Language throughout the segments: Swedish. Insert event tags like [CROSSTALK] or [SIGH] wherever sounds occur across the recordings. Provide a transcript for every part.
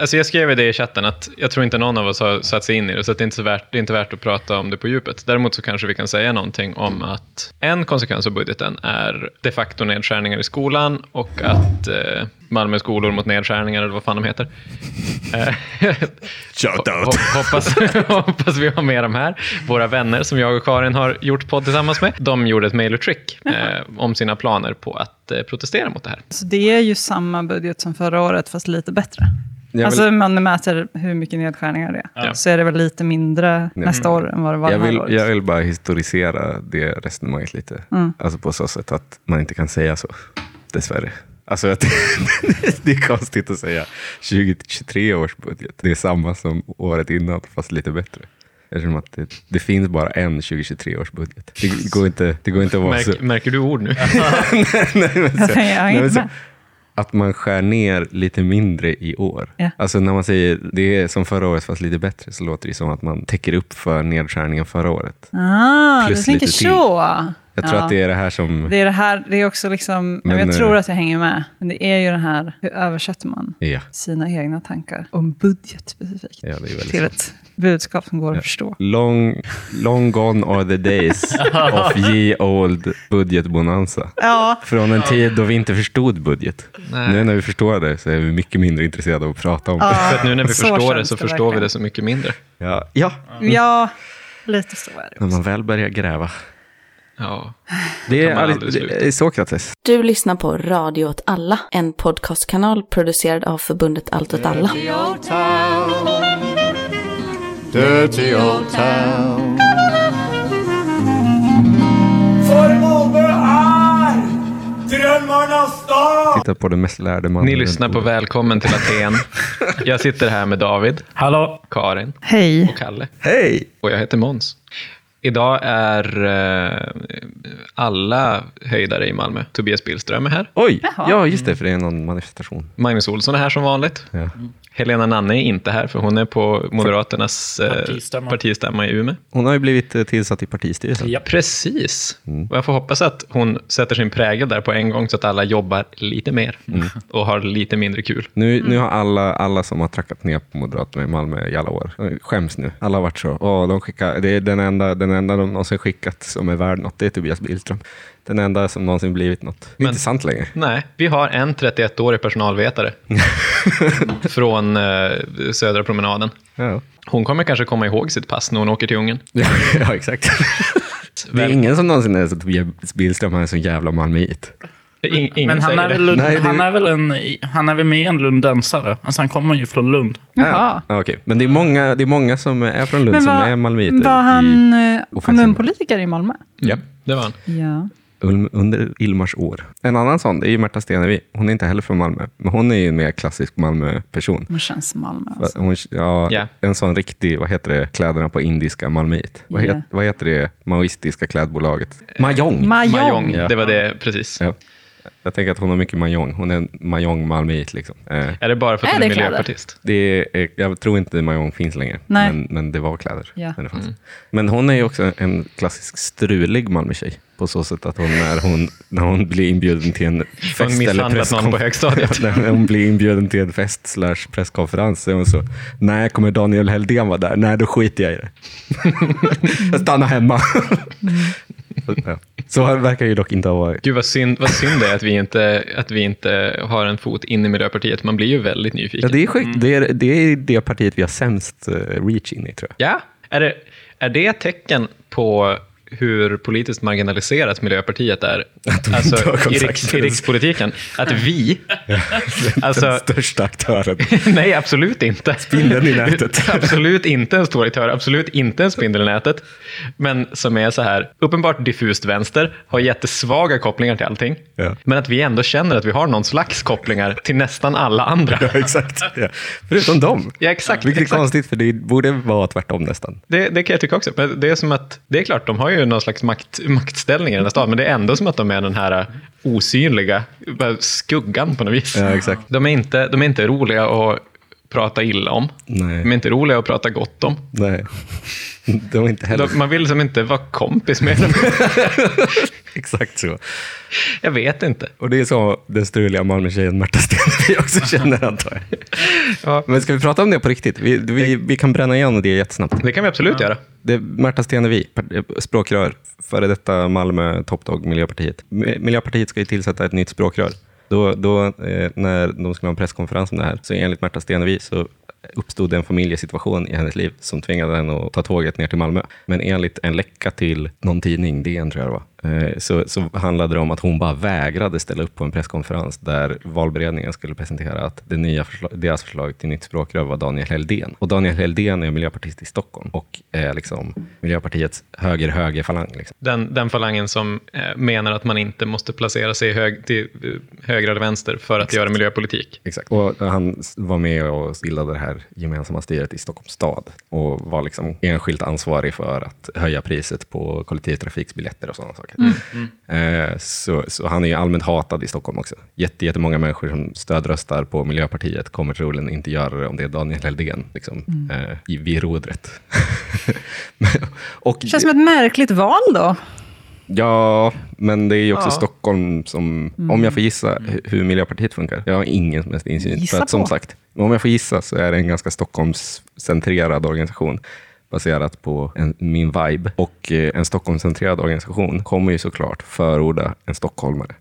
alltså jag skrev det i chatten att jag tror inte någon av oss har satt sig in i det, så att det, är inte så värt, det är inte värt att prata om det på djupet. Däremot så kanske vi kan säga någonting om att en konsekvens av budgeten är de facto nedskärningar i skolan och att eh, Malmö skolor mot nedskärningar, eller vad fan de heter. [LAUGHS] Eh, Shout ho- hoppas, [LAUGHS] hoppas vi har med de här. Våra vänner som jag och Karin har gjort podd tillsammans med, de gjorde ett mail och trick eh, om sina planer på att eh, protestera mot det här. Så det är ju samma budget som förra året, fast lite bättre. Vill, Alltså man mäter hur mycket nedskärningar det är. Ja. Så är det väl lite mindre nästa år än vad det var jag, vill, året. jag vill bara historisera det resonemanget lite. Mm. Alltså på så sätt att man inte kan säga så, dessvärre. Alltså att [LAUGHS] det är konstigt att säga 2023 års budget. Det är samma som året innan, fast lite bättre. Eftersom att det, det finns bara en 2023 års budget. Det går inte, det går inte att vara så... Märk, märker du ord nu? [LAUGHS] Nej, men så- hänger nej, men så-. Att man skär ner lite mindre i år. Ja. Alltså när man säger det är som förra året fast lite bättre så låter det som att man täcker upp för nedskärningen förra året. Ah, Plus du tänker lite till. så. Jag tror Ja. att det är det här som... Det är det här, det är också liksom, Men, jag eh, tror att jag hänger med, men det är ju det här, hur översätter man Ja, sina egna tankar om budget specifikt ja det är väldigt till sant. ett budskap som går att förstå. Long, long gone are the days [LAUGHS] of ye old budgetbonanza. Ja, Från en tid då vi inte förstod budget. Nej. Nu när vi förstår det så är vi mycket mindre intresserade av att prata om det. För att nu när vi Så förstår det så det förstår vi det så mycket mindre. Ja, ja. ja lite så är det. när man väl börjar gräva. Ja. Det är, man aldrig, det är Sokrates. Du lyssnar på Radio åt alla, en podcastkanal producerad av förbundet Allt åt alla. Dirty old town. Dirty old town. Är drömmarnas stad! Titta på den mest lärde mannen. Ni lyssnar på Välkommen till Aten. [LAUGHS] Jag sitter här med David, Hallå? Karin Hej. och Kalle. Hej! Och jag heter Måns. Idag är eh, alla höjdare i Malmö. Tobias Billström är här. Oj! Jaha. Ja, just det, för det är någon manifestation. Magnus Olsson är här som vanligt. Ja. Helena Nanne är inte här, för hon är på Moderaternas eh, Partistämma. partistämma i Umeå. Hon har ju blivit eh, tillsatt i partistyrelsen. Ja. Precis. Mm. Och jag får hoppas att hon sätter sin prägel där på en gång, så att alla jobbar lite mer Mm. och har lite mindre kul. Nu, nu har alla, alla som har trackat ner på Moderaterna i Malmö i alla år eh, skäms nu. Alla har varit så. Åh, de skickar, det är den enda, den enda de någonsin skickat som är värd något. Det är Tobias Billström. Den enda som någonsin blivit något. Men- inte sant längre. Nej, vi har en 31-årig personalvetare [LAUGHS] från eh, Södra promenaden. Ja, Hon kommer kanske komma ihåg sitt pass när hon åker till Ungern. ja [LAUGHS] exakt. [LAUGHS] Det är ingen som någonsin är så Tobias Billström, han är så jävla malmöit. In, ingen Men han är, väl, Nej, det- han, är väl en, han är väl med en lundensare? Alltså han kommer ju från Lund. Jaha. Ja, okej. Men det är, många, det är många som är från Lund Men som var, är malmöiter. var han eh, kommunpolitiker i Malmö? Ja. Det var han. Ja. Under Ilmars år. En annan sån, det är ju Märta Stenevi. Hon är inte heller från Malmö, men hon är ju en mer klassisk Malmö-person. Hon känns som Malmö. Alltså. Hon, ja, Ja. En sån riktig, vad heter det, kläderna på indiska malmöit. Vad, Ja. het, vad heter det maoistiska klädbolaget? Mahjong. Mahjong. Mahjong, Ja. det var det precis. ja. Jag tänker att hon har mycket mahjong. Hon är en mahjong malmöit liksom. Eh, Är det bara för att Är hon är kläder? miljöpartist? det är, jag tror inte mahjong finns längre, men, men det var kläder. Ja. när det fanns. Men hon är ju också en klassisk strulig Malmötjej. På så sätt att hon, när hon, när hon blir inbjuden till en fest eller misshandlat någon på presskonf- högstadiet. [LAUGHS] när hon blir inbjuden till en fest slash presskonferens så är hon så, nej kommer Daniel Heldén vara där? Nej, då skiter jag i det. [LAUGHS] jag stannar hemma. [LAUGHS] ja. Så verkar ju dock inte ha varit. Gud vad synd, vad synd det är att vi, inte, att vi inte har en fot in i Miljöpartiet. Man blir ju väldigt Ja, nyfiken. det, är sjukt. Det, är, det är det partiet vi har sämst eh, reach in i tror jag. Ja, är det, är det ett tecken på hur politiskt marginaliserat Miljöpartiet är [LAUGHS] alltså, i, riks, i rikspolitiken? Att vi, Den [LAUGHS] alltså, största aktören. [LAUGHS] nej absolut inte. Spindeln i nätet. absolut inte en stor aktör, absolut inte en spindel i nätet. Men som är så här, uppenbart diffust vänster, har jättesvaga kopplingar till allting. Ja. Men att vi ändå känner att vi har någon slags kopplingar till nästan alla andra. Ja, exakt. Ja. Förutom dem. Ja, exakt. Vilket är exakt. konstigt, för det borde vara tvärtom nästan. Det, det kan jag tycka också. Men det är som att, det är klart, de har ju någon slags makt, maktställning i den här staden, men det är ändå som att de är den här osynliga bara skuggan på något vis. Ja, exakt. De, är inte, de är inte roliga att prata illa om. Nej. De är inte roliga att prata gott om. Nej. [LAUGHS] De är inte heller... De, man vill liksom inte vara kompis med dem. [LAUGHS] [LAUGHS] Exakt så. Jag vet inte. Och det är så den struliga Malmötjejen Märta Stenevi [LAUGHS] också känner antar jag. Ja. Men ska vi prata om det på riktigt? Vi, vi, vi kan bränna igenom det jättesnabbt. Det kan vi absolut göra. Det är Märta Stenevi, språkrör, före detta Malmö toppdog Miljöpartiet. Mi- Miljöpartiet ska ju tillsätta ett nytt språkrör. Då, då eh, när de skulle ha en presskonferens om det här, så enligt Märta Stenevi så uppstod det en familjesituation i hennes liv som tvingade henne att ta tåget ner till Malmö. Men enligt en läcka till någon tidning, DN tror jag det var, så, så handlade det om att hon bara vägrade ställa upp på en presskonferens där valberedningen skulle presentera att det nya förslag, deras förslag till nytt språkrör var Daniel Heldén. Och Daniel Heldén är miljöpartist i Stockholm och är liksom Miljöpartiets höger-höger-falang. Liksom. Den, den falangen som eh, menar att man inte måste placera sig hög, till eh, höger eller vänster för att göra miljöpolitik. Exakt. Och han var med och bildade det här gemensamma styret i Stockholms stad och var liksom enskilt ansvarig för att höja priset på kollektivtrafiksbiljetter och sådana saker. Eh, så, så han är ju allmänt hatad i Stockholm också. Jätte, jättemånga människor som stödröstar på Miljöpartiet kommer troligen inte göra det om det är Daniel Heldén liksom, eh, i, vid rodret. [LAUGHS] Och, känns som ett märkligt val då. Ja, men det är ju också Ja. Stockholm som, om jag får gissa hu- hur Miljöpartiet funkar. Jag har ingen som helst insyn. Gissa För att som på. sagt, om jag får gissa så är det en ganska Stockholmscentrerad organisation baserat på en, min vibe. Och eh, en Stockholmscentrerad organisation kommer ju såklart förorda en stockholmare.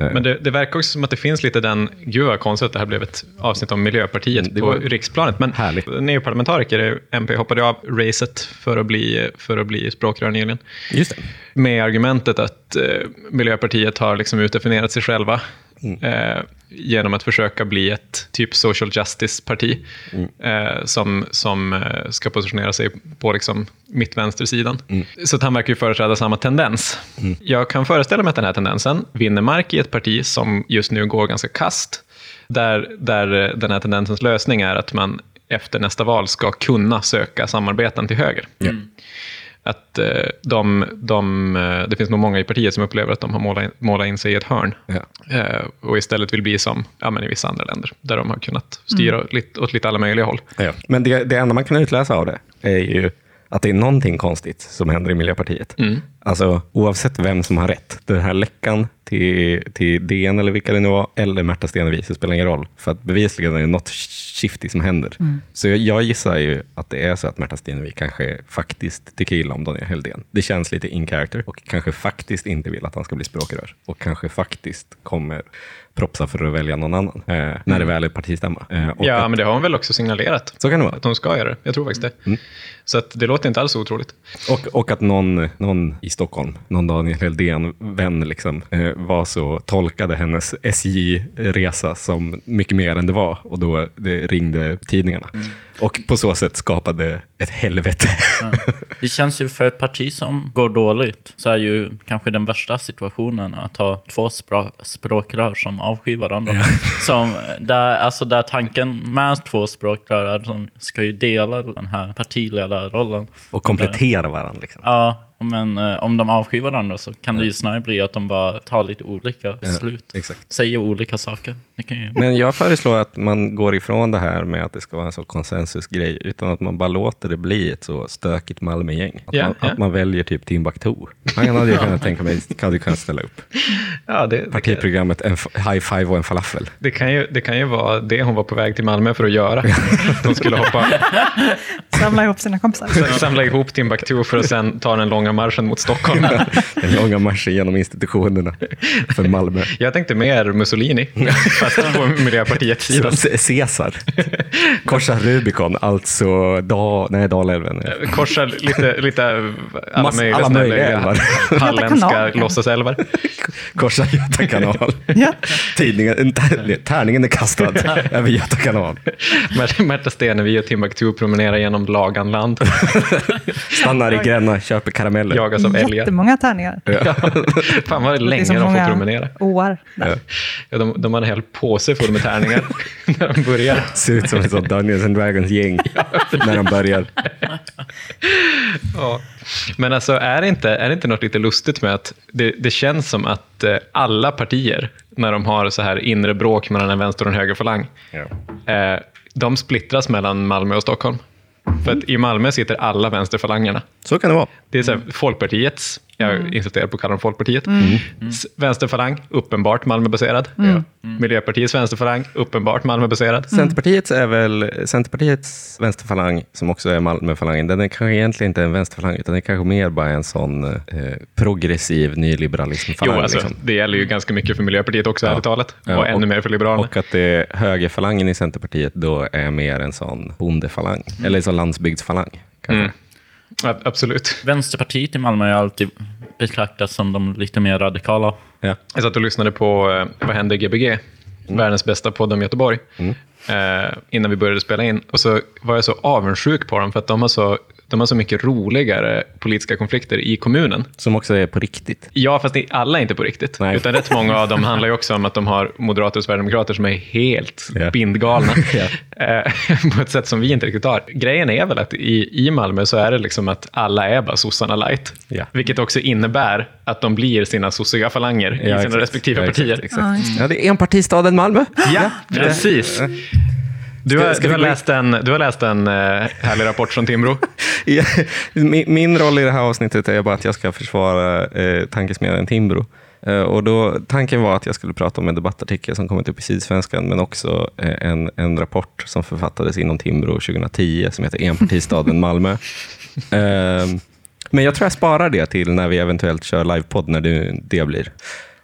Eh, Men det, det verkar också som att det finns lite den, gud vad konstigt att det här blev ett avsnitt om Miljöpartiet Mm, det på riksplanet. Men Härligt. ni är ju parlamentariker, MP hoppade av racet för att bli, för att bli språkrör nyligen. Just det. Med argumentet att eh, Miljöpartiet har liksom utdefinierat sig själva Mm. eh, genom att försöka bli ett typ social justice-parti Mm. eh, som, som eh, ska positionera sig på liksom mitt-vänstersidan. Mm. Så att han verkar ju företräda samma tendens. Jag kan föreställa mig att den här tendensen vinner mark i ett parti som just nu går ganska kast, där, där eh, den här tendensens lösning är att man efter nästa val ska kunna söka samarbeten till höger. Att eh, de, de, eh, det finns nog många i partiet som upplever att de har målat in, målat in sig i ett hörn Ja. eh, och istället vill bli som ja, men i vissa andra länder, där de har kunnat styra lite, åt lite alla möjliga håll. Ja. Men det, det enda man kan utläsa av det är ju att det är någonting konstigt som händer i Miljöpartiet. Alltså oavsett vem som har rätt. Den här läckan till, till DN eller vilka det nu var, eller Märta Stenevi, så spelar ingen roll. För att bevisligen är det något shifty som händer. Så jag, jag gissar ju att det är så att Märta Stenevi kanske faktiskt tycker illa om Daniel Heldén. Det känns lite in character och kanske faktiskt inte vill att han ska bli språkrör. Och kanske faktiskt kommer propsa för att välja någon annan eh, när det väl är partistämma. Eh, Ja, att- men det har hon väl också signalerat. Så kan det vara. Att de ska göra det. Jag tror faktiskt det. Så att det låter inte alls otroligt. Och, och att någon, någon i Stockholm, någon Daniel Heldén-vän, liksom, eh, var så, tolkade hennes SJ-resa som mycket mer än det var. Och då ringde tidningarna. Och på så sätt skapade ett helvete. Det känns ju för ett parti som går dåligt så är ju kanske den värsta situationen att ha två spra- språkrör som avskyr varandra. [LAUGHS] Som, där, alltså där tanken med två språkrör är att de ska ju dela den här partiledarrollen. och komplettera varandra. Liksom. Ja, men eh, om de avskyr varandra så kan det ju snarare bli att de bara tar lite olika beslut. exakt. Säger olika saker. Det kan ju... Men jag föreslår att man går ifrån det här med att det ska vara en sån konsensusgrej, utan att man bara låter det bli ett så stökigt Malmögäng. Att, Ja, man, ja. att man väljer typ Timbuktu. Han hade jag kunnat tänka mig, hade ju kunnat ställa upp. Ja, det, det, Partiprogrammet, en f- high five och en falafel. det, kan ju, det kan ju vara det hon var på väg till Malmö för att göra. [LAUGHS] De skulle hoppa, Samla ihop sina kompisar. samla ihop Timbuktu för att sen ta den långa marschen mot Stockholm. Den långa marschen genom institutionerna för Malmö. Jag tänkte mer Mussolini, fast på Miljöpartiets sida. Caesar. Korsa Rubicon, alltså da, nej, Dalälven. Korsar lite, lite alla Mass- möjliga, alla möjliga älvar. [LAUGHS] halländska kanal. låtsasälvar. Korsa Göta kanal. Ja. Tidningen, tär, tärningen är kastad [LAUGHS] över Göta kanal. Mär- Märta Stenevi och Timbuktu promenerar genom Laganland, Stannar i Gränna, köper karameller. jagas av älgar. Jättemånga tärningar. Ja. [LAUGHS] Fan vad Det är länge så de får många promenera. åar. Ja. Ja, de, de hade en hel påse full med tärningar [LAUGHS] när de börjar. Ser ut som ett sånt Dungeons and Dragons gäng [LAUGHS] när de börjar. Ja. Men alltså, är det, inte, är det inte något lite lustigt med att det, det känns som att eh, alla partier, när de har så här inre bråk mellan en vänster och en högerfalang, eh, de splittras mellan Malmö och Stockholm. För att i Malmö sitter alla vänsterfalangerna. Så kan det vara. Det är så här, Folkpartiets Jag Mm. insisterar på att kalla dem Folkpartiet. S- Vänsterfalang, uppenbart Malmöbaserad. Mm. Miljöpartiets vänsterfalang, uppenbart Malmöbaserad. Centerpartiets är väl Centerpartiets vänsterfalang, som också är Malmöfalangen, den är kanske egentligen inte en vänsterfalang, utan det är kanske mer bara en sån eh, progressiv Jo, nyliberalismfalang. alltså, liksom. det gäller ju ganska mycket för Miljöpartiet också, ärligt talat. Ja, och, och- ännu mer för Liberalerna. Och att det högerfalangen i Centerpartiet då är mer en sån bondefalang, eller en sån landsbygdsfalang. Kanske. Mm. Ja, absolut. Vänsterpartiet i Malmö är alltid betraktas som de lite mer radikala. Ja. Jag satt och lyssnade på eh, Vad händer Gbg? Världens bästa podd om Göteborg. Eh, innan vi började spela in. Och så var jag så avundsjuk på dem för att de har så, de har så mycket roligare politiska konflikter i kommunen. Som också är på riktigt. Ja, fast det- alla är inte på riktigt. Nej. Utan rätt många av dem handlar ju också om att de har moderater och sverigedemokrater som är helt Ja. bindgalna. [LAUGHS] Ja. Eh, [LAUGHS] på ett sätt som vi inte riktigt har. Grejen är väl att i, i Malmö så är det liksom att alla är bara sossarna light. Ja. Vilket också innebär att de blir sina sossiga falanger i sina exakt. respektive Ja, partier. Exakt, exakt. Ja, det är enpartistaden Malmö. Ja, precis. Du har, du har läst en, du har läst en eh, härlig rapport från Timbro. [LAUGHS] Min, min roll i det här avsnittet är bara att jag ska försvara eh, tankesmedjan Timbro. Eh, och då, tanken var att jag skulle prata om en debattartikel som kommit upp i Sydsvenskan, men också eh, en, en rapport som författades inom Timbro 2010 som heter Enpartistaden Malmö. [LAUGHS] Eh, men jag tror jag sparar det till när vi eventuellt kör livepodd, när det, det blir.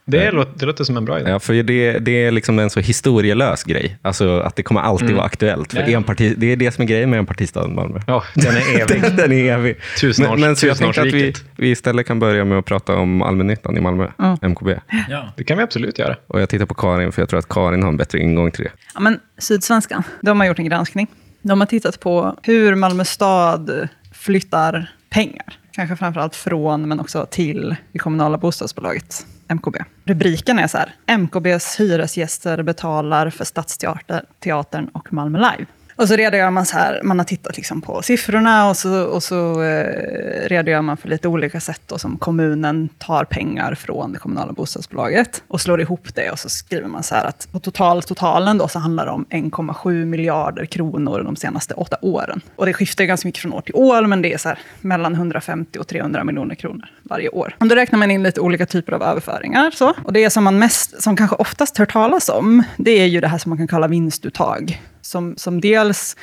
Det låter, det låter som en bra idé. Ja, för det, det är liksom en så historielös grej. Alltså att det kommer alltid vara aktuellt. För ja. enparti, det är det som är grejen med enpartistaden Malmö. Ja, den är [LAUGHS] evig. Den, den är evig. Tusenårs- men, men så jag tänkte att vi, vi istället kan börja med att prata om allmännyttan i Malmö, MKB. Ja. Det kan vi absolut göra. Och jag tittar på Karin, för jag tror att Karin har en bättre ingång till det. Ja, men Sydsvenskan, de har gjort en granskning. De har tittat på hur Malmö stad flyttar pengar. Kanske framförallt från, men också till det kommunala bostadsbolaget MKB. Rubriken är så här, MKBs hyresgäster betalar för Stadsteatern och Malmö Live. Och så redogör man så här, man har tittat liksom på siffrorna och så, och så eh, redogör man för lite olika sätt då, som kommunen tar pengar från det kommunala bostadsbolaget och slår ihop det och så skriver man så här att på total, totalen då så handlar det om 1,7 miljarder kronor de senaste åtta åren. Och det skiftar ju ganska mycket från år till år, men det är så här mellan 150 och 300 miljoner kronor varje år. Och då räknar man in lite olika typer av överföringar. Så. Och det som man mest, som kanske oftast hör talas om, det är ju det här som man kan kalla vinstuttag. Som, som dels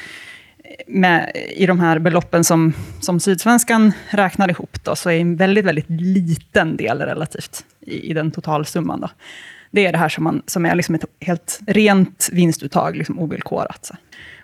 med, i de här beloppen som, som Sydsvenskan räknar ihop, då, så är en väldigt, väldigt liten del relativt i, i den totalsumman. Då. Det är det här som, man, som är liksom ett helt rent vinstuttag, liksom ovillkorat. Så.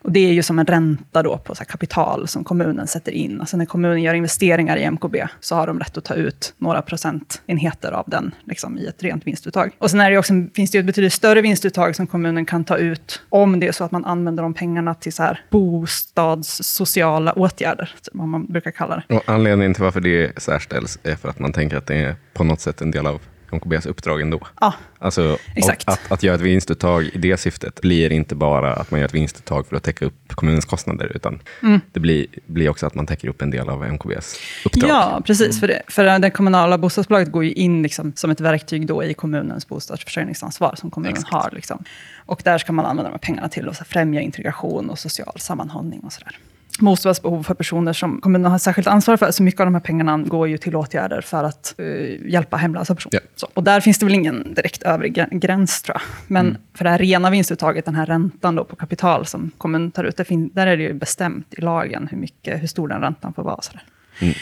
Och det är ju som en ränta då på så här kapital som kommunen sätter in. Alltså när kommunen gör investeringar i MKB så har de rätt att ta ut några procentenheter av den liksom, i ett rent vinstuttag. Och sen är det också, finns det ju ett betydligt större vinstuttag som kommunen kan ta ut om det är så att man använder de pengarna till så här bostadssociala åtgärder, vad man brukar kalla det. Och anledningen till varför det särställs är för att man tänker att det är på något sätt en del av MKBs uppdrag ändå. Ja, Alltså, Exakt. Att, att göra ett vinstuttag i det syftet blir inte bara att man gör ett vinstuttag för att täcka upp kommunens kostnader, utan Mm. det blir, blir också att man täcker upp en del av MKBs uppdrag. Ja, precis. För, det, för det kommunala bostadsbolaget går ju in liksom som ett verktyg då i kommunens bostadsförsörjningsansvar som kommunen Exakt. har. Liksom. Och där ska man använda de här pengarna till att främja integration och social sammanhållning och sådär. Bostadsbehov för personer som kommunen har särskilt ansvar för. Så mycket av de här pengarna går ju till åtgärder för att eh, hjälpa hemlösa personer. Ja. Och där finns det väl ingen direkt övre gr- gräns tror jag. Men för det här rena vinstuttaget, den här räntan då på kapital som kommunen tar ut, det fin- där är det ju bestämt i lagen hur, mycket, hur stor den räntan får vara. Sådär.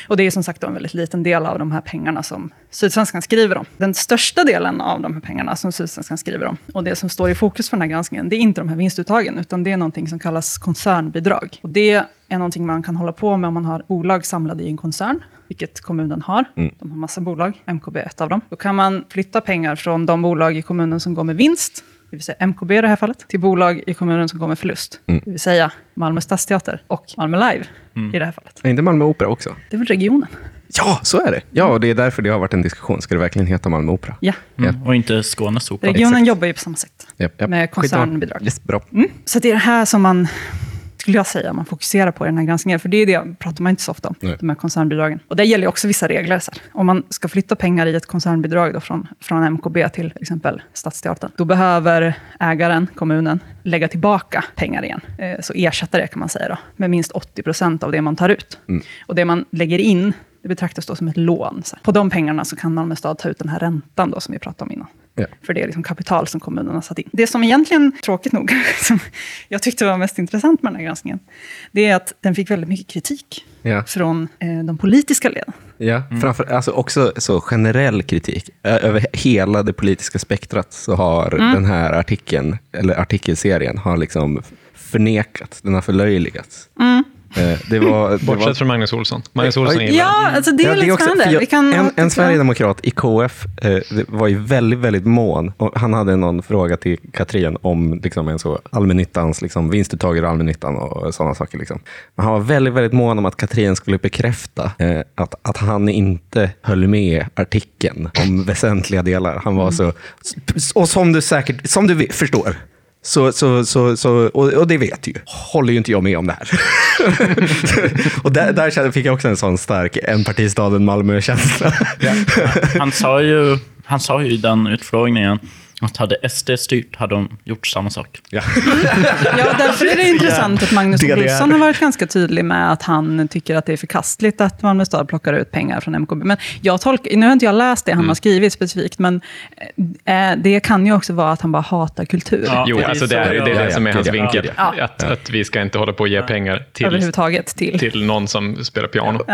Och det är som sagt en väldigt liten del av de här pengarna som Sydsvenskan skriver om. Den största delen av de här pengarna som Sydsvenskan skriver om, och det som står i fokus för den här granskningen, det är inte de här vinstuttagen, utan det är någonting som kallas koncernbidrag. Och det är någonting man kan hålla på med om man har bolag samlade i en koncern, vilket kommunen har. De har massa bolag, MKB är ett av dem. Då kan man flytta pengar från de bolag i kommunen som går med vinst, det vill säga MKB i det här fallet, till bolag i kommunen som går med förlust. Det vill säga Malmö stadsteater och Malmö Live i det här fallet. Är inte Malmö Opera också? Det är väl regionen? Ja, så är det. Ja, och det är därför det har varit en diskussion. Ska det verkligen heta Malmö Opera? Ja. Mm. Och inte Skånes opera. Regionen jobbar ju på samma sätt. Japp, japp. Med koncernbidrag. Yes, bra. Mm. Så det är det här som man, skulle jag säga, man fokuserar på i den här granskningen. För det är det pratar man inte så ofta om, Nej. de här koncernbidragen. Och det gäller också vissa regler. Så här. Om man ska flytta pengar i ett koncernbidrag då från, från MKB till exempel Stadsteatern, då behöver ägaren, kommunen, lägga tillbaka pengar igen. Eh, så ersätta det kan man säga då, med minst 80 procent av det man tar ut. Och det man lägger in Det betraktas då som ett lån. Så. På de pengarna så kan Malmö stad ta ut den här räntan då, som vi pratade om innan. Ja. För det är liksom kapital som kommunen har satt in. Det som egentligen, tråkigt nog, [LAUGHS] som jag tyckte var mest intressant med den här granskningen, det är att den fick väldigt mycket kritik Ja. från eh, de politiska leden. Ja, framför, alltså också så generell kritik. Över hela det politiska spektrat så har den här artikeln, eller artikelserien, har liksom förnekats. Den har förlöjligats. Eh, Det var, det var, Bortsett från Magnus Olsson. Magnus Olsson den. Ja, alltså det är Ja, lite också- spännande. för jag- kan en, en sverigedemokrat i KF eh, var ju väldigt, väldigt mån. Och han hade någon fråga till Katrin om liksom, en så allmännyttans liksom, vinstuttag ur allmännyttan och sådana saker. Liksom. Men han var väldigt, väldigt mån om att Katrin skulle bekräfta eh, att, att han inte höll med artikeln om [LAUGHS] väsentliga delar. Han var så, och som du säkert som du förstår, så, så, så, så, och, och det vet du ju, håller ju inte jag med om det här. [LAUGHS] och där, där kände- fick jag också en sån stark enpartistaden Malmö-känsla. Han sa ju, han sa ju i den utfrågningen att hade SD styrt hade de gjort samma sak. ja. [LAUGHS] Ja, därför är det intressant att Magnus Olsson har varit ganska tydlig med att han tycker att det är förkastligt att Malmö stad plockar ut pengar från MKB. Men jag tolkar, nu har inte jag läst det han Mm. har skrivit specifikt, men eh, det kan ju också vara att han bara hatar kultur. Ja. Jo, det är alltså det så är det, är det som är hans Ja, ja, vinkel. ja. Att, att vi ska inte hålla på och ge pengar till, Överhuvudtaget till. till någon som spelar piano. Och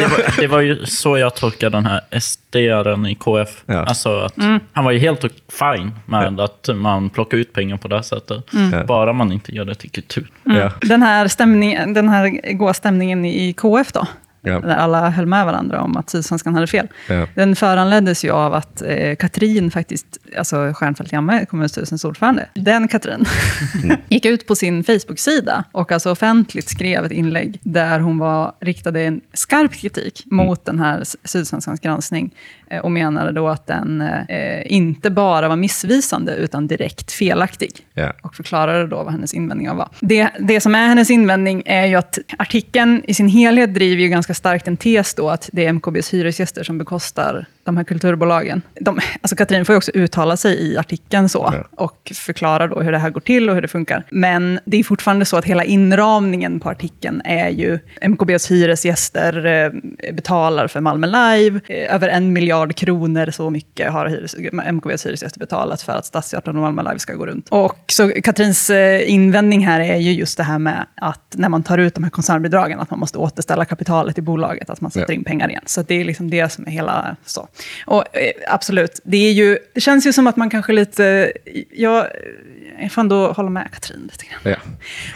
Det var, det var ju så jag tolkade den här SD-aren i KF. Ja. Alltså att Mm. Han var ju helt fine med att man plockar ut pengar på det här sättet. Mm. Bara man inte gör det till kultur. Ja. Den här, stämning, den här goa stämningen i KF då, Ja. där alla höll med varandra om att Sydsvenskan hade fel. Ja. Den föranleddes ju av att eh, Katrin, faktiskt, alltså Stjernfeldt Jammeh, kommunstyrelsens ordförande, den Katrin, [LAUGHS] gick ut på sin Facebook-sida och alltså offentligt skrev ett inlägg där hon var, riktade en skarp kritik mot den här Sydsvenskans granskning eh, och menade då att den eh, inte bara var missvisande utan direkt felaktig Ja. och förklarade då vad hennes invändningar var. Det, det som är hennes invändning är ju att artikeln i sin helhet driver ju ganska starkt en tes då att det är MKBs hyresgäster som bekostar de här kulturbolagen. De, alltså Katrin får ju också uttala sig i artikeln så Ja. och förklara då hur det här går till och hur det funkar. Men det är fortfarande så att hela inramningen på artikeln är ju MKBs hyresgäster eh, betalar för Malmö Live. Eh, över en miljard kronor så mycket har hyres, MKBs hyresgäster betalat för att Stadsteatern och Malmö Live ska gå runt. Och så Katrins eh, invändning här är ju just det här med att när man tar ut de här koncernbidragen, att man måste återställa kapitalet i bolaget, att man sätter Ja. in pengar igen. Så det är liksom det som är hela så. Och eh, absolut, det är ju, det känns ju som att man kanske lite, jag, jag får ändå hålla med Katrin lite grann. Ja.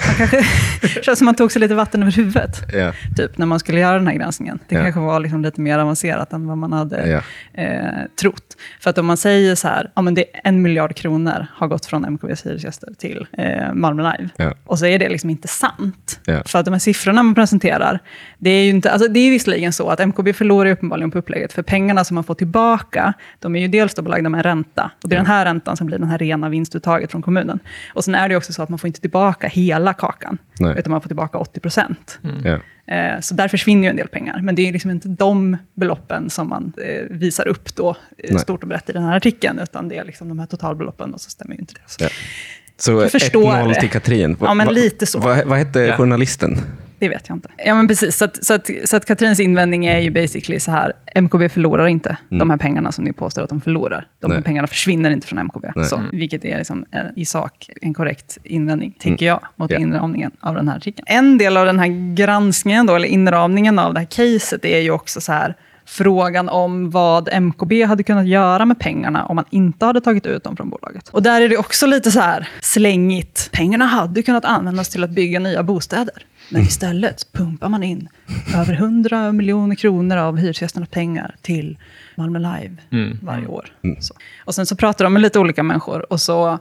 Man kanske, [LAUGHS] känns som man tog sig lite vatten över huvudet. Ja. Typ när man skulle göra den här granskningen. Det Ja. kanske var liksom lite mer avancerat än vad man hade Ja. eh, trott. För att om man säger så här, ja men det är en miljard kronor har gått från MKBs hyresgäster till eh, Malmö Live. Ja. Och så är det liksom inte sant. För att de här siffrorna man presenterar, det är ju inte, alltså det är visserligen så att MKB förlorar uppenbarligen på upplägget, för pengarna som man får tillbaka, de är ju dels då belagda med en ränta, och det är den här räntan som blir den här rena vinstuttaget från kommunen. Och sen är det också så att man får inte tillbaka hela kakan, Nej. utan man får tillbaka 80 procent. Ja. Eh, Så där försvinner ju en del pengar. Men det är liksom inte de beloppen som man eh, visar upp då, eh, Nej. stort och brett i den här artikeln, utan det är liksom de här totalbeloppen och så stämmer ju inte det. Så Ja. Så Jag förstår 1-0 det. till Katrin. Ja, men lite så. Vad, vad hette Ja. journalisten? Det vet jag inte. Ja, men precis. Så att, så att, så att Katrins invändning är ju basically så här, MKB förlorar inte de här pengarna som ni påstår att de förlorar. De här Mm. Nej. pengarna försvinner inte från MKB. Nej. Så, vilket är liksom, eh, i sak en korrekt invändning, tänker jag, mot Mm. Ja. inramningen av den här artikeln. En del av den här granskningen, då, eller inramningen av det här caset, är ju också så här, frågan om vad MKB hade kunnat göra med pengarna om man inte hade tagit ut dem från bolaget. Och där är det också lite så här slängigt. Pengarna hade kunnat användas till att bygga nya bostäder. Men istället pumpar man in över 100 miljoner kronor av hyresgästernas pengar till Malmö Live varje år. Så. Och sen så pratar de med lite olika människor och så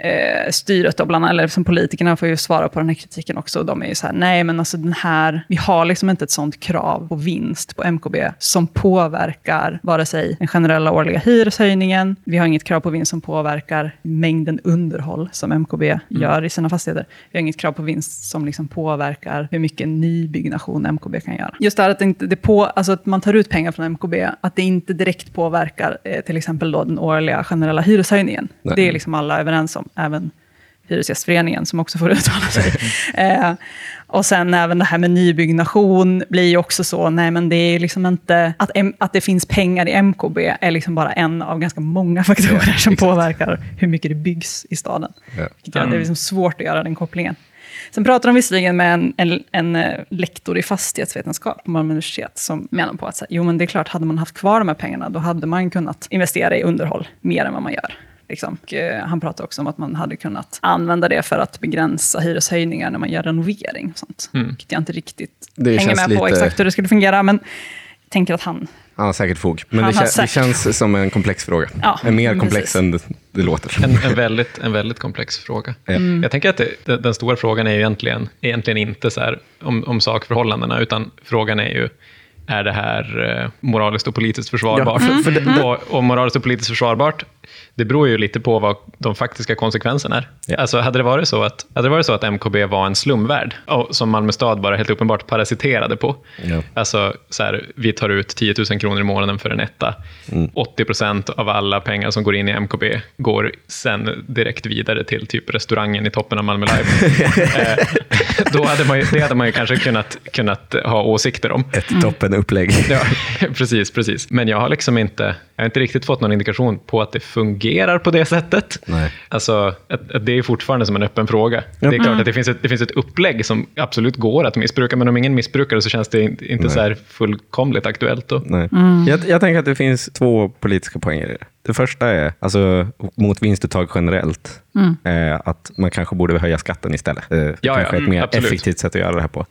eh, styret, då, bland, eller som politikerna får ju svara på den här kritiken också. De är ju så här, nej men alltså den här, vi har liksom inte ett sånt krav på vinst på MKB som påverkar vare sig den generella årliga hyreshöjningen, vi har inget krav på vinst som påverkar mängden underhåll som MKB gör i sina fastigheter. Vi har inget krav på vinst som liksom påverkar hur mycket nybyggnation MKB kan göra. Just det här att, det inte, det på, alltså att man tar ut pengar från MKB, att det inte direkt påverkar eh, till exempel då den årliga generella hyreshöjningen. Nej. Det är liksom alla överens om, även Hyresgästföreningen som också får [LAUGHS] uttala sig. eh, och sen även det här med nybyggnation blir ju också så, nej men det är liksom inte, att, M- att det finns pengar i MKB är liksom bara en av ganska många faktorer som påverkar hur mycket det byggs i staden. Ja. Det är liksom svårt att göra den kopplingen. Sen pratar de visserligen med en, en, en eh, lektor i fastighetsvetenskap på Malmö universitet som menar på att så här, jo, men det är klart, hade man haft kvar de här pengarna, då hade man kunnat investera i underhåll mer än vad man gör. Liksom. Och, eh, han pratar också om att man hade kunnat använda det för att begränsa hyreshöjningar när man gör renovering. Och sånt. Vilket jag inte riktigt Det hänger med på lite- exakt hur det skulle fungera. Men jag tänker att han... Han har säkert fog. Men Han det, har kän- det säkert känns som en komplex fråga. Ja, en mer komplex precis. än det, det låter. En, en, väldigt, en väldigt komplex fråga. Mm. Jag tänker att det, den, stora frågan är ju egentligen, egentligen inte så här om, om sakförhållandena, utan frågan är ju, är det här eh, moraliskt och politiskt försvarbart? Ja, för det- och, och moraliskt och politiskt försvarbart, det beror ju lite på vad de faktiska konsekvenserna är. Ja. Alltså, hade, det varit så att, hade det varit så att MKB var en slumvärld, och, som Malmö stad bara helt uppenbart parasiterade på, Ja. Alltså, så här, vi tar ut 10 000 kronor i månaden för en etta. 80 procent av alla pengar som går in i MKB går sen direkt vidare till typ restaurangen i toppen av Malmö Live. [LAUGHS] eh, då hade man ju, det hade man ju kanske kunnat, kunnat ha åsikter om. Ett toppenupplägg. Ja, [LAUGHS] precis, precis. Men jag har liksom inte, jag har inte riktigt fått någon indikation på att det fungerar på det sättet. Nej. Alltså, att, att det är fortfarande som en öppen fråga. Det är klart att det finns, ett, det finns ett upplägg som absolut går att missbruka, men om ingen missbrukar det så känns det inte, inte så här fullkomligt aktuellt. Då. Nej. Jag, jag tänker att det finns två politiska poänger i det. Det första är, alltså, mot vinstuttag generellt, eh, att man kanske borde höja skatten istället. Eh, det ja, kanske är ett mm, mer absolut. effektivt sätt att göra det här på.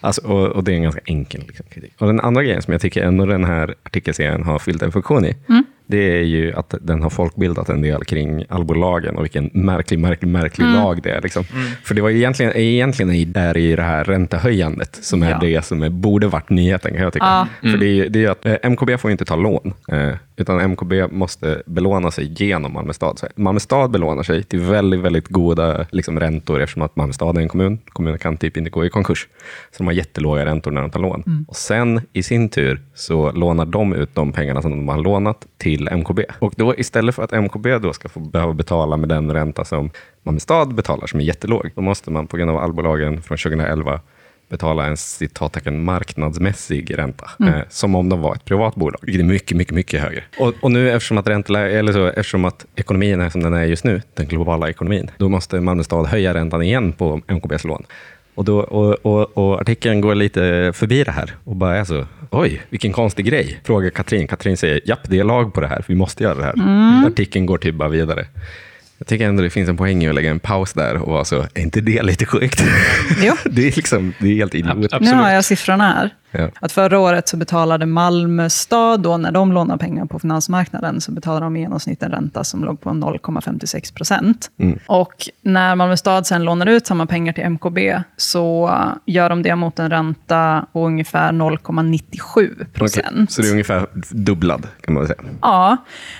Alltså, och, och det är en ganska enkel liksom, kritik. Och den andra grejen som jag tycker ändå den här artikelserien har fyllt en funktion i, det är ju att den har folkbildat en del kring allbolagen och vilken märklig, märklig, märklig lag det är. Liksom. För det var ju egentligen, egentligen är det i det här räntehöjandet som är Ja. det som är, borde varit nyheten kan jag tycka. Ja. För det är, det är att eh, MKB får inte ta lån, eh, utan MKB måste belåna sig genom Malmö stad. Så Malmö stad belånar sig till väldigt, väldigt goda liksom, räntor eftersom att Malmö stad är en kommun. Kommunen kan typ inte gå i konkurs. Så de har jättelåga räntor när de tar lån. Och sen i sin tur så lånar de ut de pengarna som de har lånat till MKB. Och då istället för att MKB då ska få behöva betala med den ränta som Malmö stad betalar, som är jättelåg, då måste man på grund av allbolagen från 2011 betala en citattecken marknadsmässig ränta, eh, som om de var ett privat bolag, vilket är mycket, mycket, mycket högre. Och, och nu eftersom att, räntelä- eller så, eftersom att ekonomin är som den är just nu, den globala ekonomin, då måste Malmö stad höja räntan igen på MKBs lån. Och, då, och, och, och artikeln går lite förbi det här och bara är så, oj, vilken konstig grej, frågar Katrin. Katrin säger, japp, det är lag på det här, vi måste göra det här. Artikeln går typ bara vidare. Jag tycker ändå det finns en poäng i att lägga en paus där och vara så, är inte det lite sjukt? Jo. [LAUGHS] det är liksom, det är helt idiotiskt. Nu har jag siffrorna här. Ja. Att förra året så betalade Malmö stad, då, när de lånar pengar på finansmarknaden, så betalade de i genomsnitt en ränta som låg på 0,56 procent. Och när Malmö stad sen lånar ut samma pengar till MKB, så gör de det mot en ränta på ungefär 0,97 Okej, procent. Så det är ungefär dubblad kan man säga. Ja,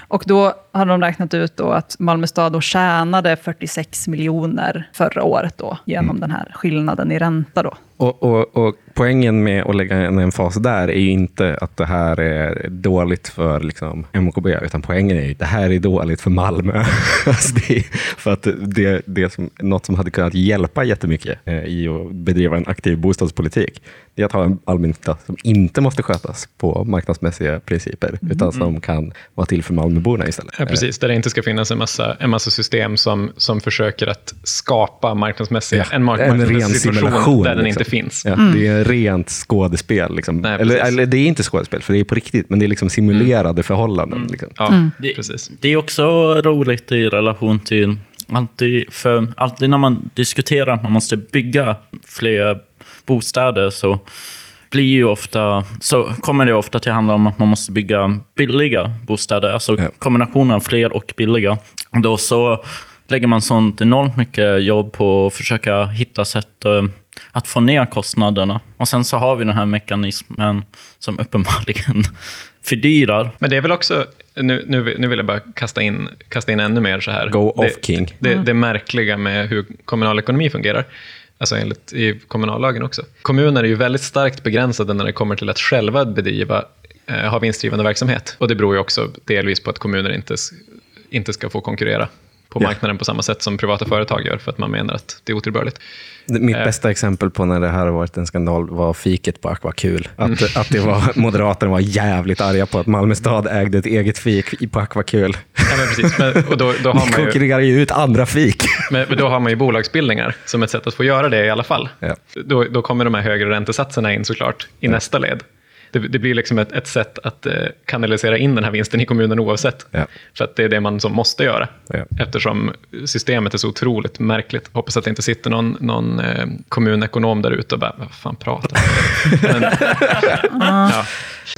och då hade de räknat ut då att Malmö stad då tjänade 46 miljoner förra året då, genom den här skillnaden i ränta. Då. Och, och, och poängen med att lägga en emfas där är ju inte att det här är dåligt för liksom, MKB, utan poängen är ju att det här är dåligt för Malmö. [LAUGHS] alltså det för att det, det som, något som hade kunnat hjälpa jättemycket eh, i att bedriva en aktiv bostadspolitik, det är att ha en allmännytta som inte måste skötas på marknadsmässiga principer, utan som kan vara till för Malmöborna istället. Ja, precis, där det inte ska finnas en massa, en massa system som, som försöker att skapa marknadsmässig, Ja, en marknadsmässig ren situation där den liksom. Inte finns. Ja, Det är rent skådespel. Liksom. Nej, eller, eller det är inte skådespel, för det är på riktigt, men det är liksom simulerade förhållanden. Liksom. Ja, Det, precis. det är också roligt i relation till alltid, för alltid när man diskuterar att man måste bygga fler bostäder så blir ju ofta, så kommer det ofta till att handla om att man måste bygga billiga bostäder. Alltså Ja. kombinationen av fler och billiga. Då så lägger man sånt enormt mycket jobb på att försöka hitta sätt eh, att få ner kostnaderna. Och sen så har vi den här mekanismen som uppenbarligen [LAUGHS] fördyrar. Men det är väl också, nu, nu, vill- nu vill jag bara kasta in, kasta in ännu mer så här. Go det, off, King. Det, det märkliga med hur kommunal ekonomi fungerar, alltså enligt i kommunallagen också. Kommuner är ju väldigt starkt begränsade när det kommer till att själva bedriva, eh, ha vinstdrivande verksamhet. Och det beror ju också delvis på att kommuner inte, inte ska få konkurrera på marknaden på samma sätt som privata företag gör, för att man menar att det är otillbörligt. Mitt Eh. bästa exempel på när det här har varit en skandal var fiket på Aquakul. Att, Mm. att det var, [LAUGHS] Moderaterna var jävligt arga på att Malmö stad ägde ett eget fik i- på Aquakul. Ja, men precis. Men, och då, då, [LAUGHS] har Ni man ju, konkurrerar ju ut andra fik. [LAUGHS] men men då har man ju bolagsbildningar som ett sätt att få göra det i alla fall. Ja. Då, då kommer de här högre räntesatserna in såklart i nästa led. Det, det blir liksom ett, ett sätt att eh, kanalisera in den här vinsten i kommunen oavsett. Ja. För att det är det man som måste göra. Ja. Eftersom systemet är så otroligt märkligt. Hoppas att det inte sitter någon, någon eh, kommunekonom där ute och bara, vad fan pratar han om?" [LAUGHS] Men, ja.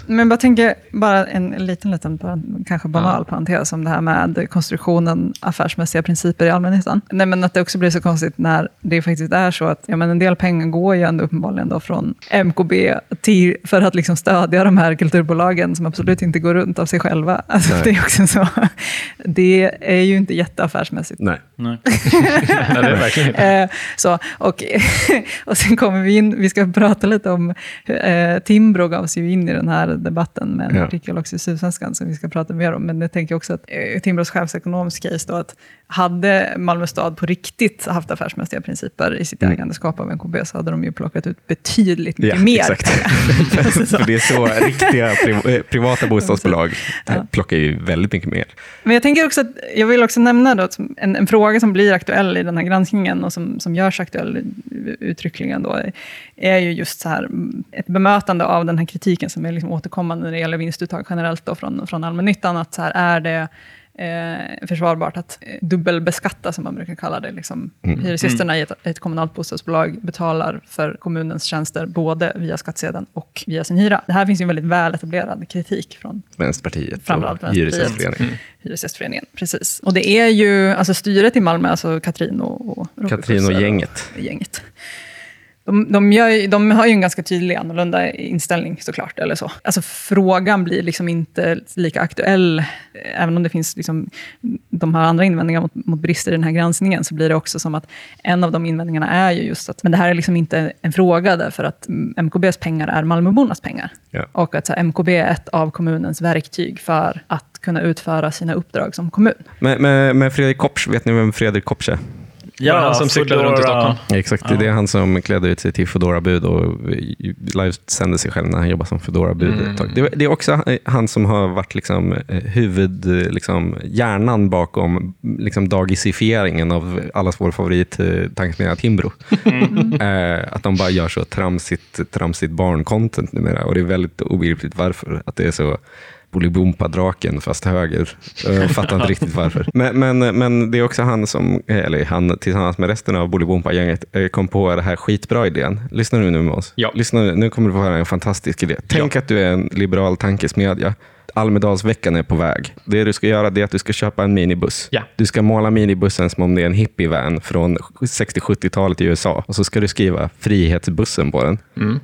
Men jag bara tänker, bara en liten, liten, kanske banal parentes om det här med konstruktionen affärsmässiga principer i allmännyttan. Nej, men att det också blir så konstigt när det faktiskt är så att ja, men en del pengar går ju ändå uppenbarligen då från MKB till, för att liksom stödja de här kulturbolagen som absolut inte går runt av sig själva. Alltså, det är också så. Det är ju inte jätteaffärsmässigt. Nej. Nej. [LAUGHS] Nej, det är verkligen inte. Eh, så, och, [LAUGHS] och sen kommer vi in, vi ska prata lite om, eh, Timbro gav sig ju in i den här debatten med en Ja. artikel också i Sydsvenskan som vi ska prata mer om. Men jag tänker också att eh, Timbros chefsekonoms case då, att hade Malmö stad på riktigt haft affärsmässiga principer i sitt ägandeskap av NKB så hade de ju plockat ut betydligt mycket Ja, mer exakt. [LAUGHS] [LAUGHS] För det är så riktiga priv- eh, privata bostadsbolag plockar ju väldigt mycket mer. Men jag tänker också att, jag vill också nämna då, en, en fråga som blir aktuell i den här granskningen och som, som görs aktuell uttryckligen då, är ju just så här, mm, ett bemötande av den här kritiken som är liksom återkommande när det gäller vinstuttag generellt då från, från allmännyttan. Att så här, är det eh, försvarbart att eh, dubbelbeskatta, som man brukar kalla det. Liksom. Hyresgästerna i ett, ett kommunalt bostadsbolag betalar för kommunens tjänster både via skattsedeln och via sin hyra. Det här finns ju en väldigt väl etablerad kritik från Vänsterpartiet Framförallt och. Hyresgästföreningen. Hyresgästföreningen, precis. Och det är ju, alltså styret i Malmö, alltså Katrin och, och Katrin och gänget. gänget. De, de, gör, de har ju en ganska tydlig annorlunda inställning såklart. Eller så. Alltså, frågan blir liksom inte lika aktuell, även om det finns liksom, de har andra invändningar mot, mot brister i den här granskningen, så blir det också som att en av de invändningarna är ju just att men det här är liksom inte en fråga därför att MKBs pengar är Malmöbornas pengar. Ja. Och att här, MKB är ett av kommunens verktyg för att kunna utföra sina uppdrag som kommun. Med, med, med Fredrik Kopsch, vet ni vem Fredrik Kopsch är? Det han som cyklade runt i. Stockholm? Exakt, det är det han som klädde ut sig till Foodora-bud och livesände sig själv när han jobbade som Foodora-bud ett tag. Det, är- det är också han som har varit liksom, eh, huvud, liksom, hjärnan bakom liksom, dagisifieringen av allas vår favorit eh, tankesmedja Timbro. [LAUGHS] eh, att de bara gör så tramsigt, tramsigt barncontent numera och det är väldigt obegripligt varför. Att det är så Bolibompa-draken fast höger. Jag fattar inte riktigt varför. Men, men, men det är också han som, eller han tillsammans med resten av Bolibompa-gänget eh, kom på det här skitbra idén. Lyssna nu, nu oss. Ja. Lyssna nu, nu kommer du få höra en fantastisk idé. Tänk att du är en liberal tankesmedja. Almedalsveckan är på väg. Det du ska göra är att du ska köpa en minibuss. Ja. Du ska måla minibussen som om det är en hippie-van från 60-70-talet i USA. Och så ska du skriva Frihetsbussen på den.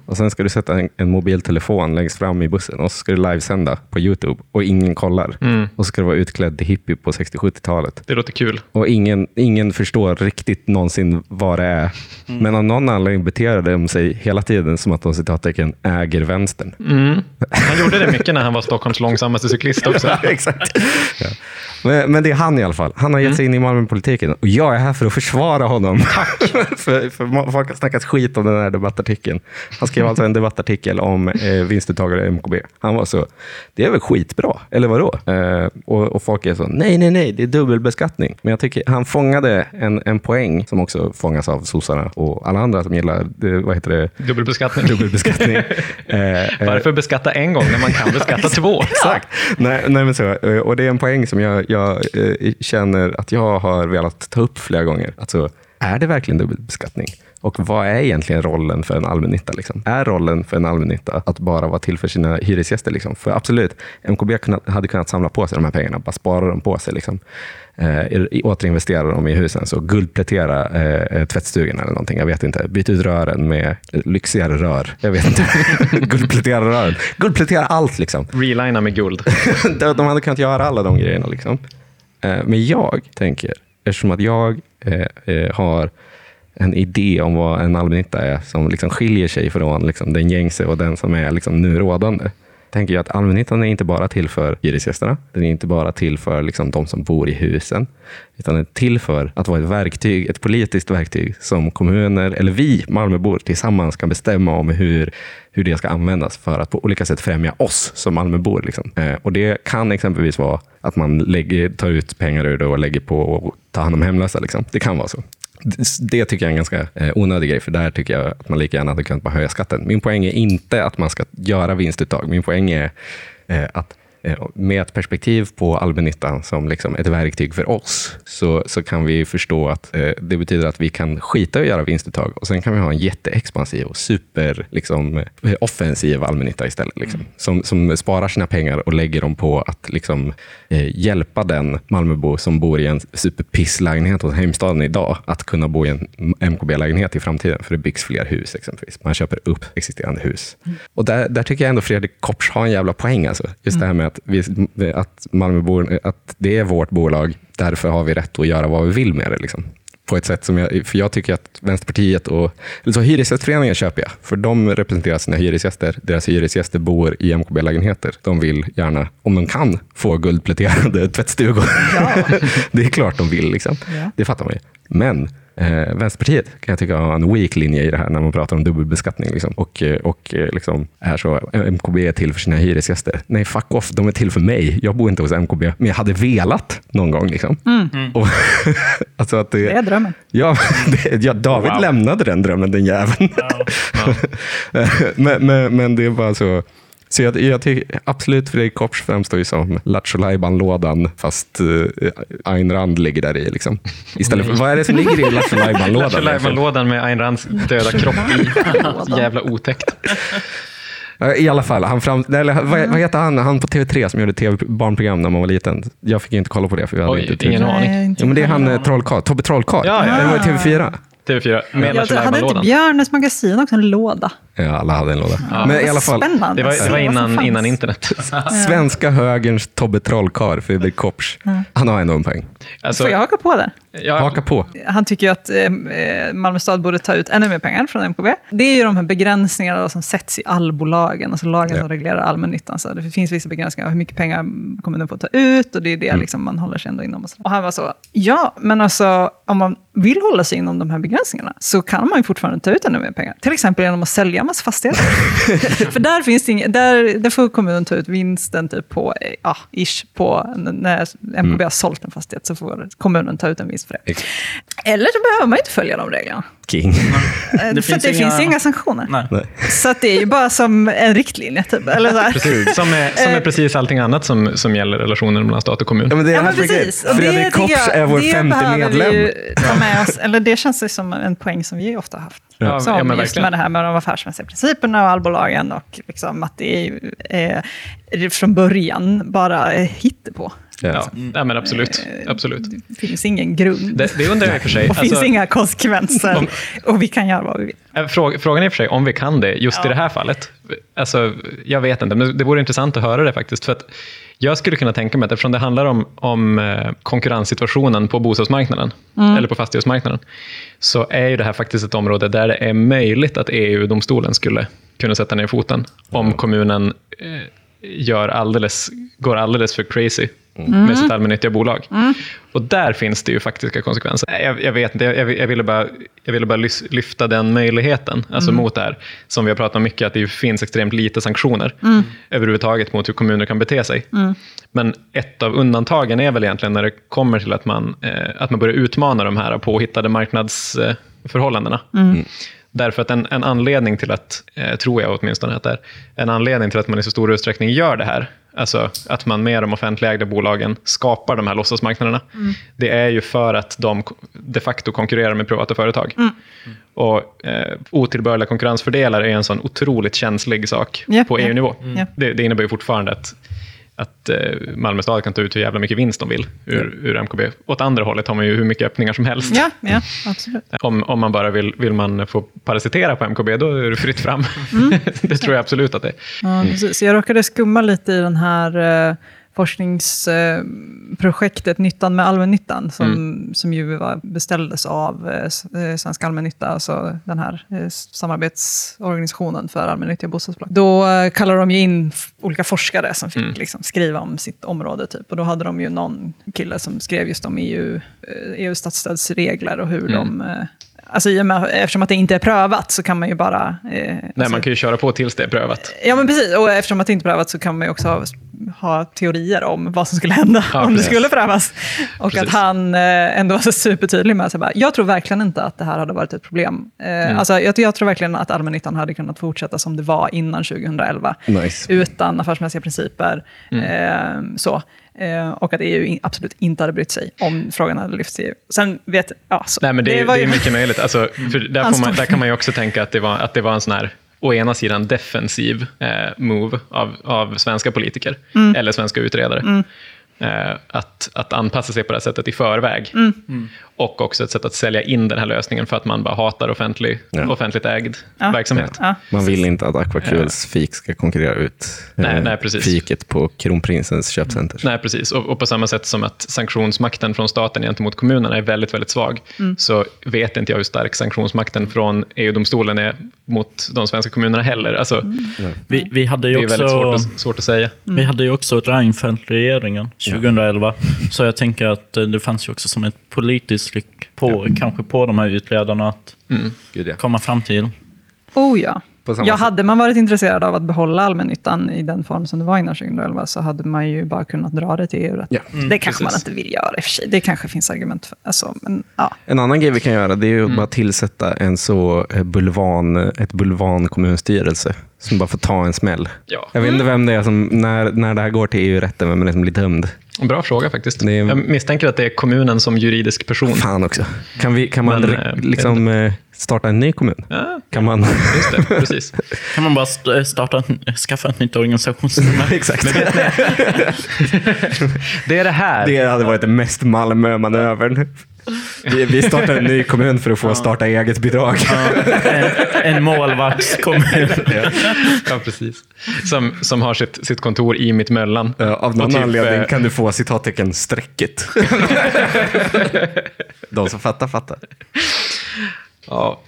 Och Sen ska du sätta en, en mobiltelefon längst fram i bussen och så ska du livesända på YouTube och ingen kollar. Och så ska du vara utklädd till hippie på 60-70-talet. Det låter kul. Och ingen, ingen förstår riktigt någonsin vad det är. Men av någon anledning beter de sig hela tiden som att de citattecken äger vänstern. Han gjorde det mycket när han var Stockholms [LAUGHS] långsammaste cyklist också. [LAUGHS] Exakt. Ja. Men, men det är han i alla fall. Han har gett sig in i Malmöpolitiken och jag är här för att försvara honom. [LAUGHS] För, för folk har snackat skit om den här debattartikeln. Han skrev alltså en debattartikel om eh, vinstuttagare i MKB. Han var så, det är väl skitbra, eller vadå? Eh, och, och folk är så, nej, nej, nej, det är dubbelbeskattning. Men jag tycker han fångade en, en poäng som också fångas av sossarna och alla andra som gillar, det, vad heter det, Dubbelbeskattning. dubbelbeskattning. [LAUGHS] Eh, eh, Varför beskatta en gång när man kan beskatta två? Exakt. Nej, nej, men så. Eh, och det är en poäng som jag, jag eh, känner att jag har velat ta upp flera gånger. Alltså, är det verkligen dubbelbeskattning? Och vad är egentligen rollen för en allmännytta? Liksom? Är rollen för en allmännytta att bara vara till för sina hyresgäster? Liksom? För absolut, MKB hade kunnat samla på sig de här pengarna, bara spara dem på sig. Liksom. Eh, återinvestera dem i husen, så guldplätera eh, eh, tvättstugan eller någonting. Jag vet inte. Byt ut rören med lyxigare rör. Jag vet inte. [LAUGHS] guldplätera rören. Guldplätera allt liksom. Relina med guld. de [LAUGHS] de hade kunnat göra alla de grejerna. Liksom. Eh, Men jag tänker, eftersom att jag eh, eh, har en idé om vad en allmännytta är som liksom skiljer sig från liksom, den gängse och den som är liksom, nu rådande, tänker jag att allmännyttan är inte bara till för hyresgästerna. Den är inte bara till för liksom, de som bor i husen. Utan den är till för att vara ett verktyg, ett politiskt verktyg som kommuner, eller vi Malmöbor tillsammans kan bestämma om hur, hur det ska användas för att på olika sätt främja oss som Malmöbor. Liksom. Eh, och det kan exempelvis vara att man lägger, tar ut pengar ur det och lägger på att ta hand om hemlösa. Liksom. Det kan vara så. Det- tycker jag är en ganska eh, onödig grej, för där tycker jag att man lika gärna hade kunnat bara höja skatten. Min poäng är inte att man ska göra vinstuttag. Min poäng är eh, att med ett perspektiv på allmännyttan som liksom ett verktyg för oss, så, så kan vi förstå att eh, det betyder att vi kan skita i att göra vinstuttag och sen kan vi ha en jätteexpansiv och super liksom, eh, offensiv allmännytta istället. Liksom, som, som sparar sina pengar och lägger dem på att liksom, eh, hjälpa den Malmöbo som bor i en superpisslägenhet hos Heimstaden idag att kunna bo i en MKB-lägenhet i framtiden, för det byggs fler hus exempelvis. Man köper upp existerande hus. Och där, där tycker jag ändå Fredrik Kopsch har en jävla poäng. Alltså. Just det här med att, vi, att Malmöbor, att det är vårt bolag, därför har vi rätt att göra vad vi vill med det. Liksom. På ett sätt som jag, för jag tycker att Vänsterpartiet och så Hyresgästföreningen köper jag, för de representerar sina hyresgäster. Deras hyresgäster bor i MKB-lägenheter. De vill gärna, om de kan, få guldpläterade tvättstugor. [LAUGHS] det är klart de vill, liksom. Ja. det fattar man ju. Men eh, Vänsterpartiet kan jag tycka har en weak linje i det här när man pratar om dubbelbeskattning. Liksom. Och, eh, och eh, liksom är så, MKB är till för sina hyresgäster. Nej, fuck off, de är till för mig. Jag bor inte hos MKB, men jag hade velat någon gång. Liksom. Och, [LAUGHS] alltså att det, Det är drömmen. Ja, [LAUGHS] det, ja David Wow. lämnade den drömmen, den jäveln. [LAUGHS] men, men, men det är bara så. Så jag, jag tycker absolut Fredrik Kopsch framstår ju som Lattjo lådan fast uh, Ayn Rand ligger där i. Liksom. Istället för, vad är det som ligger i Lattjo lådan Lattjo med Ayn Rands döda kropp i. Jävla otäckt. I alla fall, han fram, eller, vad, vad heter han, han på TV3 som gjorde tv-barnprogram när man var liten? Jag fick inte kolla på det. För vi hade Oj, inte ingen aning. Ja, men det är jag han eh, Trollkarl, Tobbe Trollkarl. Ja, ja. Det var i TV4. TV4 med Jag hade inte Björnes magasin också en låda? Ja, alla hade en låda. Men i alla fall, Spännande. Det var, det var innan, innan internet. Svenska högerns Tobbe Trollkarl, Fredrik Kopsch. Han har ändå en poäng. Alltså, Får jag haka på där? ja, Haka på. Han tycker ju att eh, eh, Malmö stad borde ta ut ännu mer pengar från MKB. Det är ju de här begränsningarna som sätts i allbolagen, alltså lagen Ja. som reglerar allmännyttan. Så det finns vissa begränsningar av hur mycket pengar kommunen får ta ut och det är det liksom man håller sig ändå inom. Och, så. och han var så, ja, men alltså om man vill hålla sig inom de här begränsningarna så kan man ju fortfarande ta ut ännu mer pengar. Till exempel genom att sälja en massa fastigheter. [LAUGHS] För där, finns det inget, där, där får kommunen ta ut vinsten typ på, eh, ja, ish, på när MKB har sålt en fastighet så får kommunen ta ut en vinst för det. Eller så behöver man inte följa de reglerna. King. [LAUGHS] Eh, för finns det inga- finns inga sanktioner. Nej. Så att det är ju bara som en riktlinje. Typ. Eller så här. precis. Som är, som är precis allting annat som, som gäller relationen mellan stat och kommun. Ja, men det är Ja, men är precis. Och det Fredrik jag- är vår det femte medlem. Vi ju ta med oss, eller det känns ju som en poäng som vi ofta har haft. Ja, som ja, men just verkligen. med det här med de affärsmässiga principerna och allbolagen och liksom att det är, ju, eh, det är från början bara eh, hittepå. Ja, ja men absolut. absolut. Det finns ingen grund. Det, det undrar jag i och för sig. [LAUGHS] och finns Alltså, inga konsekvenser. om- och vi kan göra vad vi vill. eh, fråga- Frågan är i och för sig om vi kan det just i det här fallet. Alltså, jag vet inte, men det vore intressant att höra det faktiskt. För att jag skulle kunna tänka mig att eftersom det handlar om, om eh, konkurrenssituationen på bostadsmarknaden, eller på fastighetsmarknaden, så är ju det här faktiskt ett område där det är möjligt att EU-domstolen skulle kunna sätta ner foten om kommunen eh, gör alldeles, går alldeles för crazy med sitt allmännyttiga bolag. Och där finns det ju faktiska konsekvenser. Jag, jag vet inte, jag, jag ville bara, jag ville bara lyfta den möjligheten, alltså mot det här, som vi har pratat om mycket, att det finns extremt lite sanktioner överhuvudtaget mot hur kommuner kan bete sig. Men ett av undantagen är väl egentligen när det kommer till att man, eh, att man börjar utmana de här påhittade marknadsförhållandena. Därför att en, en anledning till att, eh, tror jag åtminstone att det är, en anledning till att man i så stor utsträckning gör det här, alltså att man med de offentligägda bolagen skapar de här låtsasmarknaderna, det är ju för att de de facto konkurrerar med privata företag. Och eh, otillbörliga konkurrensfördelar är en sån otroligt känslig sak Ja, på. EU-nivå. Ja. Det, det innebär ju fortfarande att att eh, Malmö stad kan ta ut hur jävla mycket vinst de vill ur, ur MKB. Åt andra hållet har man ju hur mycket öppningar som helst. Ja, ja absolut. [LAUGHS] Om, om man bara vill, vill man få parasitera på MKB, då är det fritt fram. [LAUGHS] det tror jag absolut att det är. Ja, precis. Jag råkade skumma lite i den här eh, forskningsprojektet Nyttan med allmännyttan, som, som ju beställdes av eh, eh, Svenska allmännytta, alltså den här eh, samarbetsorganisationen för allmännyttiga bostadsbolag. Då eh, kallade de ju in olika forskare som fick liksom, skriva om sitt område. Typ. Och då hade de ju någon kille som skrev just om EU, eh, EUs statsstödsregler och hur de... Alltså, eftersom att det inte är prövat så kan man ju bara... Eh, Nej, alltså, man kan ju köra på tills det är prövat. Ja, men precis. Och eftersom att det inte är prövat så kan man ju också ha, ha teorier om vad som skulle hända Ja, om det skulle prövas. Och Precis. att han eh, ändå var så supertydlig med att jag tror verkligen inte att det här hade varit ett problem. Eh, Mm. alltså, jag, jag tror verkligen att allmännyttan hade kunnat fortsätta som det var innan 2011. Nice. Utan affärsmässiga principer. Mm. Eh, så. Eh, och att EU in, absolut inte hade brytt sig om frågan hade lyfts i EU. Sen vet ja, så. Nej, men det, var det ju- är mycket möjligt. Alltså, [LAUGHS] för där, man, där kan man ju också tänka att det var, att det var en sån här, å ena sidan defensiv eh, move av, av svenska politiker, Mm. eller svenska utredare. Eh, att, att anpassa sig på det här sättet i förväg. Mm. Och också ett sätt att sälja in den här lösningen för att man bara hatar offentlig, Ja. offentligt ägd Ja. verksamhet. Ja. Man vill inte att Aquacules fik ska konkurrera ut Nej, eh, nej, precis. fiket på kronprinsens köpcenter. Nej, precis. Och, och på samma sätt som att sanktionsmakten från staten gentemot kommunerna är väldigt, väldigt svag, Mm. så vet inte jag hur stark sanktionsmakten från EU-domstolen är mot de svenska kommunerna heller. Alltså, Mm. Vi, vi, hade Det ju är också, väldigt svårt att, svårt att säga. vi hade ju också Reinfeldt-regeringen 2011. Så jag tänker att eh, det fanns ju också som ett politiskt tryck på, kanske på de här utredarna att Gud, ja. komma fram till. Oh ja. På samma Ja, sätt. hade man varit intresserad av att behålla allmännyttan i den form som det var innan 2011 så hade man ju bara kunnat dra det till EU-rätt. Ja, det kanske man precis. inte vill göra i och för sig. Det kanske finns argument för. Alltså, men, ja. En annan grej vi kan göra det är Mm. att bara tillsätta en så eh, bulvan, ett bulvan kommunstyrelse som bara får ta en smäll. Ja. Jag vet inte vem det är som, när, när det här går till EU-rätten, vem är det som blir dömd? En bra fråga faktiskt. Är- Jag misstänker att det är kommunen som juridisk person. Fan också. Kan, vi, kan man Men, re- eh, liksom eh, starta en ny kommun? Ja, Kan man... just det, precis. [LAUGHS] Kan man bara st- starta, en- [LAUGHS] skaffa ett nytt organisationsnummer? [LAUGHS] Exakt. Det är det här. Det hade varit den mest Malmö-manövern. Vi, vi startar en ny kommun för att få starta eget-bidrag. en, en målvaktskommun. Ja, precis. Som, som har sitt, sitt kontor i Mittmöllan. Ja, Av någon typ, anledning eh, kan du få citattecken strecket. De som fattar, fattar. Ja.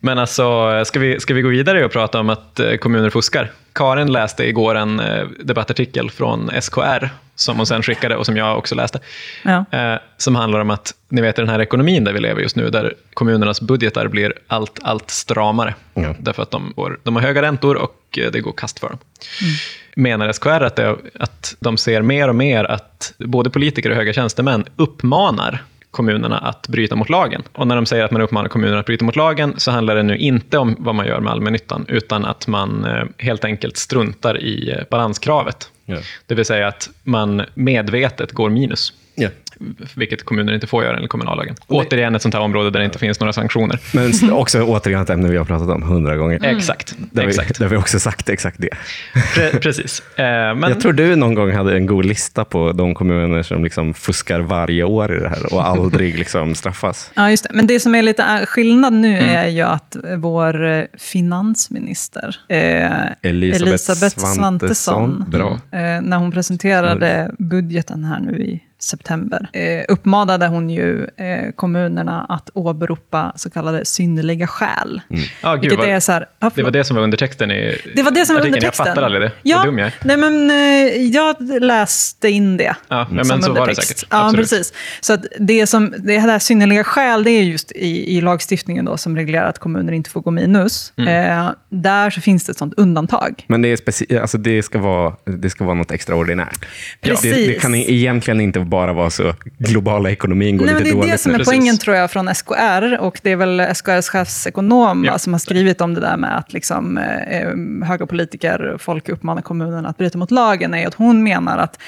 Men alltså, ska vi, ska vi gå vidare och prata om att eh, kommuner fuskar? Karin läste igår en eh, debattartikel från SKR, som hon sen skickade och som jag också läste, Ja. eh, som handlar om att, ni vet den här ekonomin där vi lever just nu, där kommunernas budgetar blir allt, allt stramare. Ja. Därför att de, går, de har höga räntor och det går kast för dem. Menar SKR att, det, att de ser mer och mer att både politiker och höga tjänstemän uppmanar kommunerna att bryta mot lagen. Och när de säger att man uppmanar kommunerna att bryta mot lagen så handlar det nu inte om vad man gör med allmännyttan, utan att man eh, helt enkelt struntar i eh, balanskravet. Ja. Det vill säga att man medvetet går minus, Ja. Vilket kommuner inte får göra enligt kommunallagen. Återigen ett sånt här område där det inte finns några sanktioner. Men också återigen ett ämne vi har pratat om hundra gånger. Exakt. Där vi, exakt. där vi också sagt exakt det. Pre- precis. Eh, men, Jag tror du någon gång hade en god lista på de kommuner som liksom fuskar varje år i det här och aldrig [LAUGHS] liksom straffas. Ja, just det. Men det som är lite äh, skillnad nu Mm. är ju att vår eh, finansminister, eh, Elisabeth Elisabeth Svantesson, Svantesson. Bra. Eh, när hon presenterade budgeten här nu i september, eh, uppmanade hon ju eh, kommunerna att åberopa så kallade synnerliga skäl. ja, gud, Vilket vad, är så här, ja, det var det som var undertexten i Det var det som var undertexten. Jag fattar aldrig det. Ja, Vad dum jag är. nej, men, eh, jag läste in det. Ja, men, som men så var det undertext. säkert. Ja, Absolut. precis. Så att det, som, det här synnerliga skäl, det är just i, i lagstiftningen då, som reglerar att kommuner inte får gå minus. Mm. Eh, där så finns det ett sånt undantag. Men det, är speci- alltså det, ska vara, det ska vara något extraordinärt. Precis. Det, det kan egentligen inte bara vara så globala ekonomin går Nej, lite det är dåligt det som nu. är poängen tror jag från SKR och det är väl SKRs chefsekonom Ja. som har skrivit om det där med att liksom, eh, höga politiker, folk uppmanar kommunerna att bryta mot lagen, är att hon menar att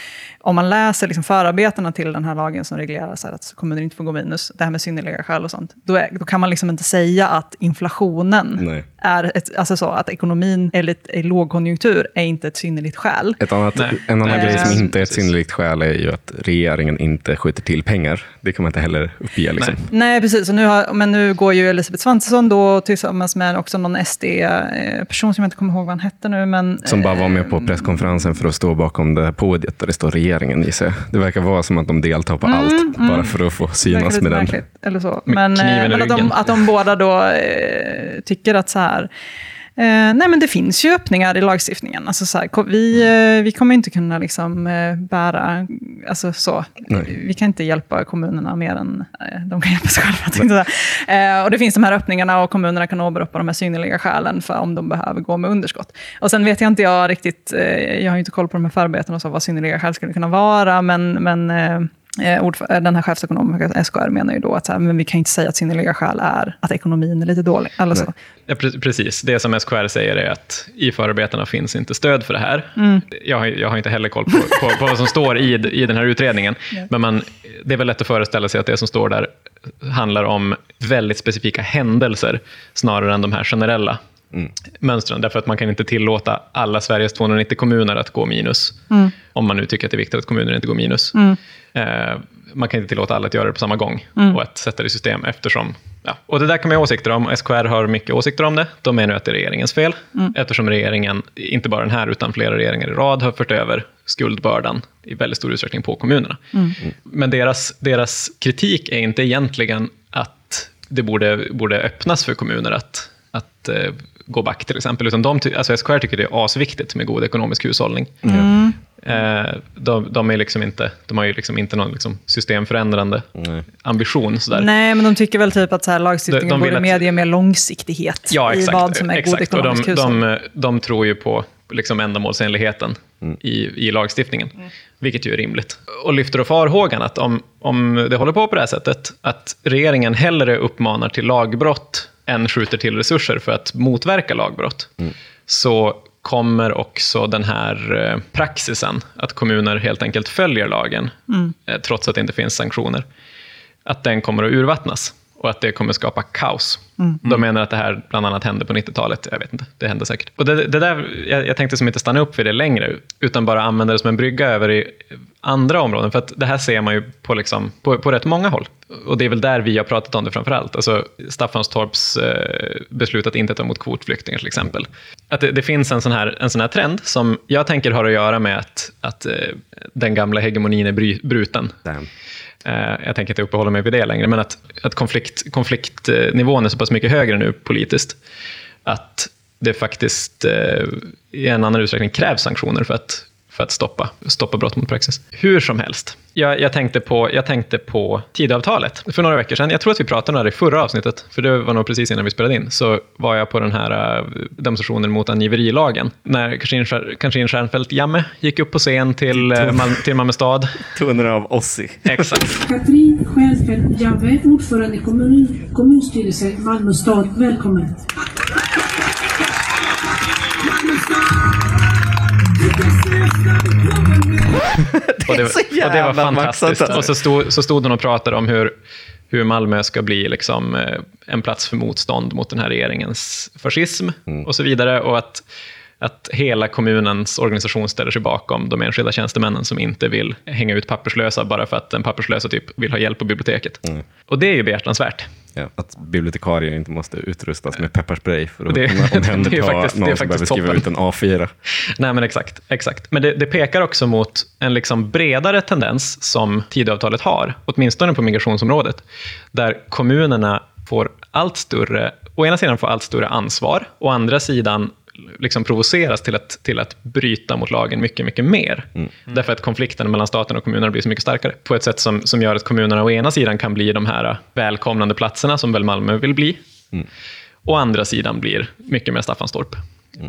om man läser liksom förarbetena till den här lagen som reglerar så här att kommuner inte får gå minus, det här med synnerliga skäl och sånt, då, är, då kan man liksom inte säga att inflationen Nej. är ett, alltså så att ekonomin är, lite, är lågkonjunktur är inte ett synnerligt skäl. Ett annat, Nej. en annan Nej, grej som inte är ett synnerligt skäl är ju att regeringen inte skjuter till pengar. Det kan man inte heller uppge. Liksom. Nej, precis. Och nu har, men nu går ju Elisabeth Svantesson då tillsammans med också någon SD-person som jag inte kommer ihåg vad han hette nu. Men, Som bara var med på presskonferensen för att stå bakom det här podiet där det står regeringen gissar jag. Det verkar vara som att de deltar på allt, bara för att få synas med den. Eller så. Med Men, eh, men att, de, att de båda då eh, tycker att så här, nej, men det finns ju öppningar i lagstiftningen. Alltså så här, vi, eh, vi kommer inte kunna liksom, eh, bära... Alltså så. Nej. Vi kan inte hjälpa kommunerna mer än eh, de kan hjälpa sig själva. Eh, och det finns de här öppningarna och kommunerna kan åberopa de här synnerliga skälen för om de behöver gå med underskott. Och sen vet jag inte jag riktigt, eh, jag har inte koll på de här förarbetena och så, vad synnerliga skäl skulle kunna vara, men, men eh, Eh, den här chefsekonomen på SKR menar ju då att så här, men vi kan inte säga att synnerliga skäl är att ekonomin är lite dålig. Eller så. Ja, pre- precis. Det som SKR säger är att i förarbetena finns inte stöd för det här. Jag, har, jag har inte heller koll på, på, på vad som står i, i den här utredningen. [LAUGHS] Men man, det är väl lätt att föreställa sig att det som står där handlar om väldigt specifika händelser snarare än de här generella mönstren. Därför att man kan inte tillåta alla Sveriges 290 kommuner att gå minus. Om man nu tycker att det är viktigt att kommuner inte går minus. Eh, man kan inte tillåta alla att göra det på samma gång och att sätta det i system eftersom Ja, och det där kan man ha åsikter om. SKR har mycket åsikter om det. De menar att det är regeringens fel, eftersom regeringen, inte bara den här, utan flera regeringar i rad har fört över skuldbördan i väldigt stor utsträckning på kommunerna. Men deras, deras kritik är inte egentligen att det borde, borde öppnas för kommuner att, att eh, gå back till exempel, utan de, alltså SKR tycker det är asviktigt med god ekonomisk hushållning. Eh, de, de, är liksom inte, de har ju liksom inte någon liksom systemförändrande ambition. Sådär. Nej, men de tycker väl typ att så här, lagstiftningen De- de borde att- medge mer långsiktighet Ja, exakt. i vad som är god exakt. Och ekonomisk de, hushållning. de, de tror ju på liksom ändamålsenligheten i, i lagstiftningen, vilket ju är rimligt. Och lyfter då farhågan att om, om det håller på på det här sättet, att regeringen hellre uppmanar till lagbrott än skjuter till resurser för att motverka lagbrott, så kommer också den här eh, praxisen, att kommuner helt enkelt följer lagen, eh, trots att det inte finns sanktioner, att den kommer att urvattnas och att det kommer skapa kaos. De menar att det här bland annat hände på 90-talet. Jag vet inte, det hände säkert. Och det, det där, jag, jag tänkte som inte stanna upp vid det längre, utan bara använda det som en brygga över i andra områden. För att det här ser man ju på, liksom, på, på rätt många håll. Och det är väl där vi har pratat om det framför allt. Alltså Staffanstorps eh, beslut att inte ta emot kvotflyktingar till exempel. Att det, det finns en sån, här, en sån här trend som jag tänker har att göra med att, att eh, den gamla hegemonin är bry, bruten. Damn. Eh, jag tänker inte uppehålla mig vid det längre, men att, att konflikt, konfliktnivån är så pass mycket högre nu politiskt, att det faktiskt eh, i en annan utsträckning krävs sanktioner för att, för att stoppa, stoppa brott mot praxis. Hur som helst, jag, jag, tänkte på, jag tänkte på Tidöavtalet för några veckor sedan. Jag tror att vi pratade om det här i förra avsnittet, för det var nog precis innan vi spelade in. Så var jag på den här eh, demonstrationen mot angiverilagen, när Katrin Stjär- Katrin Stjernfeldt Jamme gick upp på scen till, eh, Mal- till Malmö stad. Toner av Ossi. Exakt. Katrin Stjernfeldt Jamme, ordförande i kommun, kommunstyrelse Malmö stad. Välkommen. [LAUGHS] Och det, så och det var jävla fantastiskt. maxat. Och så stod, så stod hon och pratade om hur, hur Malmö ska bli liksom, eh, en plats för motstånd mot den här regeringens fascism och så vidare. Och att, att hela kommunens organisation ställer sig bakom de enskilda tjänstemännen som inte vill hänga ut papperslösa bara för att den papperslösa typ vill ha hjälp på biblioteket. Och det är ju behjärtansvärt. Ja, att bibliotekarier inte måste utrustas med pepparspray för att Det- kunna [LAUGHS] det är faktiskt- det är någon som behöver skriva toppen. ut en A4. Nej, men exakt. exakt. Men det, det pekar också mot en liksom bredare tendens som Tidöavtalet har, åtminstone på migrationsområdet, där kommunerna får allt större, å ena sidan får allt större ansvar, å andra sidan liksom provoceras till att, till att bryta mot lagen mycket, mycket mer. Därför att konflikten mellan staten och kommunerna blir så mycket starkare. På ett sätt som, som gör att kommunerna å ena sidan kan bli de här välkomnande platserna som väl Malmö vill bli. Å andra sidan blir mycket mer Staffanstorp.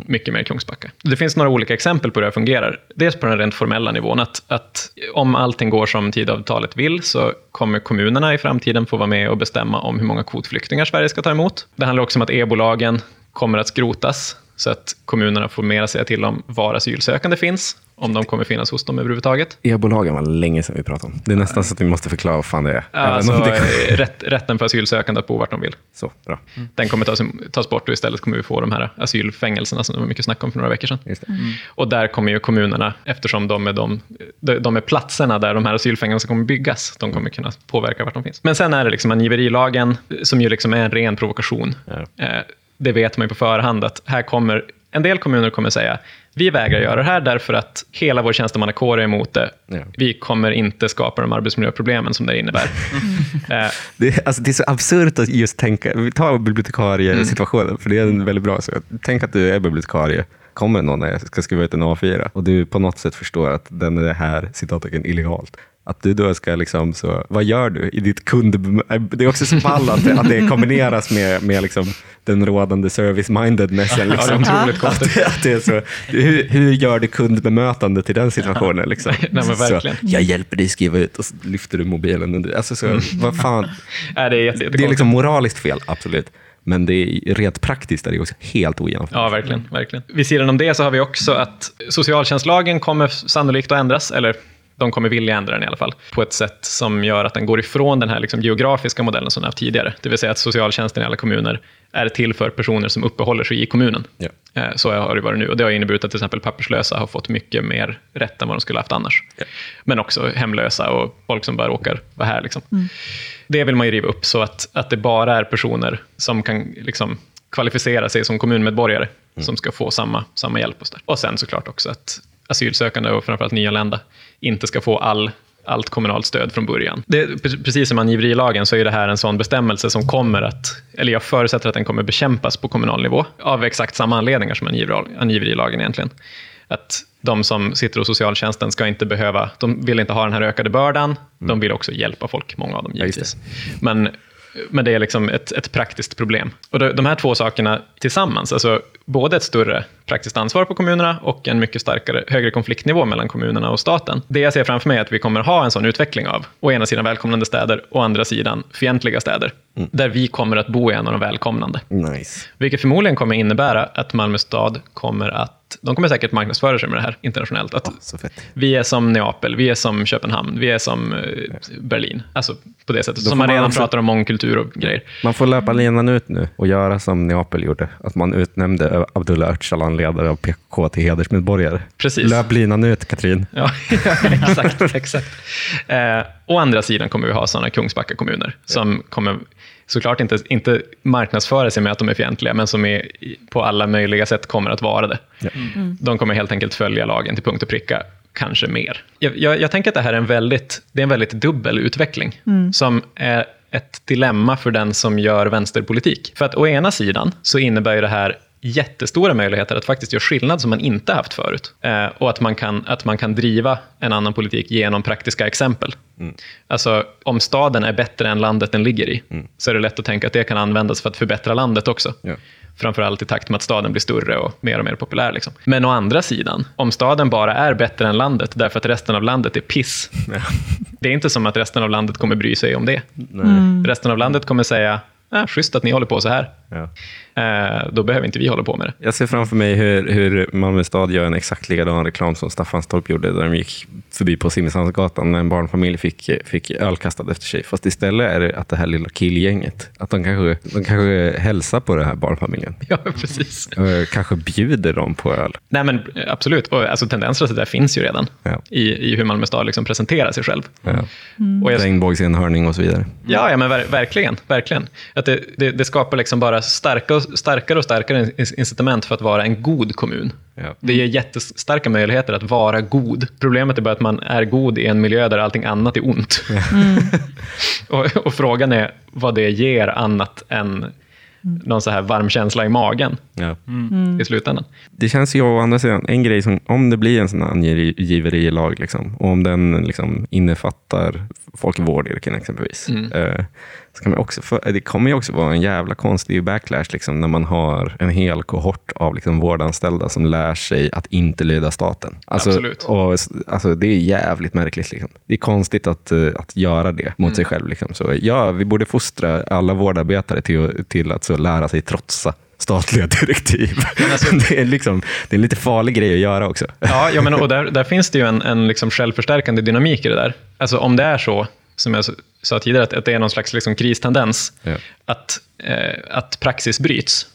Mycket mer Kungsbacka. Det finns några olika exempel på hur det här fungerar. Dels på den rent formella nivån, att, att om allting går som tidavtalet vill så kommer kommunerna i framtiden få vara med och bestämma om hur många kvotflyktingar Sverige ska ta emot. Det handlar också om att e-bolagen kommer att skrotas. Så att kommunerna får mer att säga till om var asylsökande finns, om de kommer finnas hos dem överhuvudtaget. E-bolagen var länge sedan vi pratade om. Det är nästan så att vi måste förklara vad fan det är. Alltså, det... eh, rätt, rätten för asylsökande att bo vart de vill. Så, bra. Den kommer tas, tas bort och istället kommer vi få de här asylfängelserna som det var mycket snack om för några veckor sedan. Just det. Och där kommer ju kommunerna, eftersom de är, de, de de är platserna där de här asylfängelserna kommer byggas, de kommer kunna påverka vart de finns. Men sen är det liksom angiverilagen, som ju liksom är en ren provokation. Ja. Det vet man ju på förhand att här kommer, en del kommuner kommer säga, vi vägrar göra det här därför att hela vår tjänstemannakår är emot det. Ja. Vi kommer inte skapa de arbetsmiljöproblemen som det innebär. [LAUGHS] Eh, Det, är- alltså, det är så absurt att just tänka, vi tar bibliotekariesituationen, för det är en väldigt bra. Så tänk att du är bibliotekarie, kommer någon och ska skriva ut en A4 och du på något sätt förstår att den är här citattecken illegalt. Att du då ska liksom, så, vad gör du i ditt kund... Det är också så ball att, det- att det kombineras med, med liksom den rådande service-mindednessen. Liksom. det är otroligt att, det- att det är så, hur, hur gör du kundbemötandet i den situationen? Liksom? [LAUGHS] Nej. Så, jag hjälper dig skriva ut och så lyfter du mobilen. under- Alltså så, vad fan, [LAUGHS] är det, är jätte, det är liksom moraliskt fel, absolut. Men det är rent praktiskt är det också helt ojämförbart. Ja, verkligen, verkligen. Vid sidan om det så har vi också att socialtjänstlagen kommer sannolikt att ändras, eller de kommer vilja ändra den i alla fall, på ett sätt som gör att den går ifrån den här liksom geografiska modellen som den haft tidigare. Det vill säga att socialtjänsten i alla kommuner är till för personer som uppehåller sig i kommunen. Ja. Eh, Så har det varit nu. Och det har inneburit att till exempel papperslösa har fått mycket mer rätt än vad de skulle haft annars. Ja. Men också hemlösa och folk som bara råkar vara här. Liksom. Det vill man ju riva upp så att, att det bara är personer som kan liksom, kvalificera sig som kommunmedborgare som ska få samma, samma hjälp. Och, så där. och sen såklart också att asylsökande och framförallt nyanlända inte ska få all allt kommunalt stöd från början. Det, pre- precis som angiverilagen så är det här en sån bestämmelse som kommer att, eller jag förutsätter att den kommer bekämpas på kommunal nivå, av exakt samma anledningar som angiveri- angiverilagen egentligen. Att de som sitter hos socialtjänsten ska inte behöva, de vill inte ha den här ökade bördan, de vill också hjälpa folk, många av dem Ja, givetvis. Men, men det är liksom ett, ett praktiskt problem. Och de, de här två sakerna tillsammans, alltså både ett större praktiskt ansvar på kommunerna och en mycket starkare, högre konfliktnivå mellan kommunerna och staten. Det jag ser framför mig är att vi kommer ha en sån utveckling av, å ena sidan välkomnande städer, å andra sidan fientliga städer, där vi kommer att bo i en av de välkomnande. Nice. Vilket förmodligen kommer innebära att Malmö stad kommer att, de kommer säkert marknadsföra sig med det här internationellt. Att fett. vi är som Neapel, vi är som Köpenhamn, vi är som eh, Berlin. Alltså på det sättet. Då Som man man redan också- pratar om mångkultur och grejer. Man får löpa linan ut nu och göra som Neapel gjorde. Att man utnämnde Abdullah Öcalan, ledare av PKK, till hedersmedborgare. Precis. Löp linan ut, Katrin. Ja, [LAUGHS] exakt. exakt. [LAUGHS] Eh, å andra sidan kommer vi ha sådana Kungsbacka kommuner som kommer såklart inte, inte marknadsföra sig med att de är fientliga, men som är, på alla möjliga sätt kommer att vara det. De kommer helt enkelt följa lagen till punkt och pricka, kanske mer. Jag, jag, jag tänker att det här är en väldigt, det är en väldigt dubbel utveckling, som är ett dilemma för den som gör vänsterpolitik. För att å ena sidan så innebär ju det här jättestora möjligheter att faktiskt göra skillnad som man inte haft förut. Eh, och att man, kan, att man kan driva en annan politik genom praktiska exempel. Alltså, om staden är bättre än landet den ligger i, så är det lätt att tänka att det kan användas för att förbättra landet också. Ja. Framförallt i takt med att staden blir större och mer och mer populär. Liksom. Men å andra sidan, om staden bara är bättre än landet därför att resten av landet är piss, det är inte som att resten av landet kommer bry sig om det. Resten av landet kommer säga, ah, schysst att ni håller på så här. Ja. Eh, då behöver inte vi hålla på med det. Jag ser framför mig hur, hur Malmö stad gör en exakt likadan reklam som Staffanstorp gjorde, där de gick förbi på Simrishamnsgatan när en barnfamilj fick, fick öl kastad efter sig. Fast istället är det att det här lilla killgänget, att de kanske, de kanske hälsar på den här barnfamiljen. Ja, [LAUGHS] precis. Och kanske bjuder dem på öl. Nej, men eh, absolut. Och, alltså, tendenser till det där finns ju redan Ja. i, i hur Malmö stad liksom presenterar sig själv. Ja. Och jag, Regnbågsenhörning och så vidare. Ja, ja men ver verkligen. verkligen. Att det, det, det skapar liksom bara starka och, starkare och starkare in- incitament för att vara en god kommun. Ja. Det ger jättestarka möjligheter att vara god. Problemet är bara att man är god i en miljö där allting annat är ont. [LAUGHS] och, och frågan är vad det ger annat än någon så här varm känsla i magen Ja. i slutändan. Det känns ju å andra sidan, en grej som, om det blir en sån här angiverilag, liksom, och om den liksom innefattar folk i vårdyrken exempelvis, eh, så kan man också få, det kommer ju också vara en jävla konstig backlash liksom, när man har en hel kohort av liksom, vårdanställda som lär sig att inte lyda staten. Alltså, Absolut. Och, alltså, det är jävligt märkligt. Liksom. Det är konstigt att, eh, att göra det mot sig själv. Liksom. Så, ja, vi borde fostra alla vårdarbetare till, att- till att så lära sig trotsa statliga [LAUGHS] direktiv. [LAUGHS] det, är liksom, det är en lite farlig grej att göra också. Ja, ja men, och [LAUGHS] där, där finns det ju en, en liksom självförstärkande dynamik i det där. Alltså om det är så, som jag sa tidigare, att, att det är någon slags liksom kristendens, Ja. att, eh, att praxis bryts.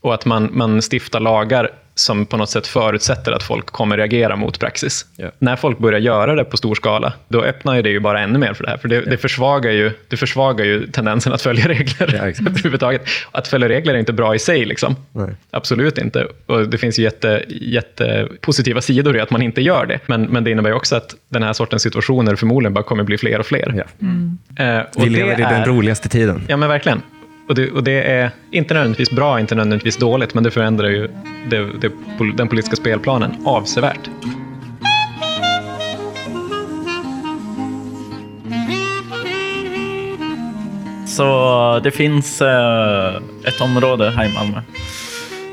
Och att man, man stiftar lagar som på något sätt förutsätter att folk kommer reagera mot praxis. Ja. När folk börjar göra det på stor skala, då öppnar ju det ju bara ännu mer för det här. För det, det, försvagar, ju, det försvagar ju tendensen att följa [LAUGHS] regler exakt. [LAUGHS] överhuvudtaget. Att följa regler är inte bra i sig. Liksom. Nej. Absolut inte. Och det finns ju jätte, jätte positiva sidor i att man inte gör det. Men, men det innebär ju också att den här sortens situationer förmodligen bara kommer bli fler och fler. Ja. Eh, och Vi lever i den är- roligaste tiden. Ja, men verkligen. Och det, och det är inte nödvändigtvis bra, inte nödvändigtvis dåligt, men det förändrar ju det, det, den politiska spelplanen avsevärt. Så det finns eh, ett område här i Malmö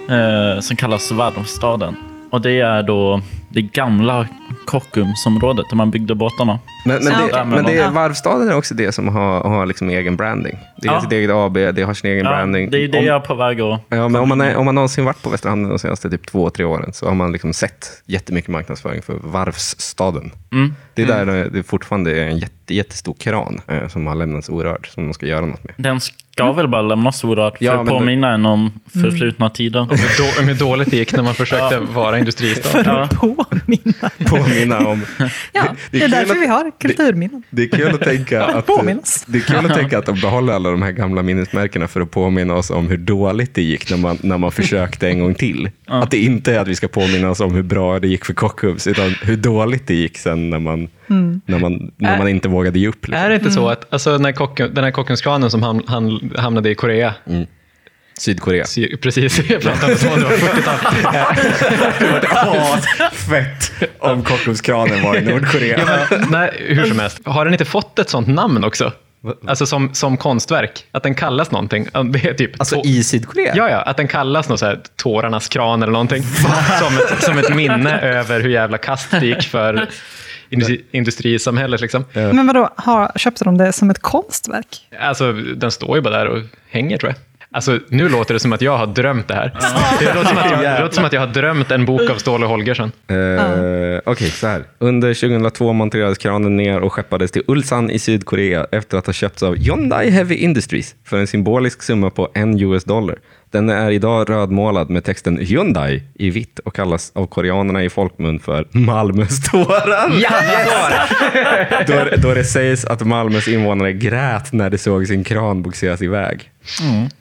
eh, som kallas Varvstaden. Och det är då det gamla Kockumsområdet där man byggde båtarna. Men, men, det, men det, Ja. varvstaden är också det som har, har liksom egen branding. Det är Ja. sitt eget AB, det har sin egen Ja, branding. det är det om, jag är på väg att... ja, men om, man är, om man någonsin varit på Västra Hamnen de senaste typ två, tre åren så har man liksom sett jättemycket marknadsföring för varvsstaden. Mm. Det är där det- det fortfarande är en jätte, jättestor kran eh, som har lämnats orörd, som de ska göra något med. Den ska väl bara lämnas orörd för Ja, att men då- påminna en om förflutna tider. Hur, hur dåligt det gick när man försökte vara industristad. För Ja. att påminna. Påminna om... [LAUGHS] Ja, det är kul därför att- vi har kulturminnen. Det är kul att tänka [LAUGHS] att, Påminnas. det är kul att, tänka att de behåller alla de här gamla minnesmärkena för att påminna oss om hur dåligt det gick när man, när man försökte en gång till. Att det inte är att vi ska påminna oss om hur bra det gick för Kockums, utan hur dåligt det gick sen när man, när man, när man inte vågade ge upp. Liksom. Är det inte så att alltså, när kocken, den här Kockumskranen som ham, han, hamnade i Korea, Sydkorea. sy- precis, [LAUGHS] jag pratade om som om det var 40-tal. [LAUGHS] Fett om Kockumskranen var i [LAUGHS] Nordkorea. Ja, men, nej, hur som helst, har den inte fått ett sånt namn också? Alltså som, som konstverk, att den kallas någonting. Det är typ Alltså i Sydkorea? Ja, ja, att den kallas något så här, tårarnas kran eller någonting. Som ett, som ett minne över hur jävla kast det gick för industri, industrisamhället. Liksom. Men vadå, har, köpte de det som ett konstverk? Alltså, den står ju bara där och hänger tror jag. Alltså, nu låter det som att jag har drömt det här. Det låter som att jag, [LAUGHS] det låter som att jag har drömt en bok av Ståle Holgersson. Eh, Okej, så här. Under 2002 monterades kranen ner och skeppades till Ulsan i Sydkorea efter att ha köpts av Hyundai Heavy Industries för en symbolisk summa på en US dollar. Den är idag rödmålad med texten Hyundai i vitt och kallas av koreanerna i folkmun för Malmöståran. Ja, [LAUGHS] då, då det sägs att Malmös invånare grät när de såg sin kran bogseras iväg.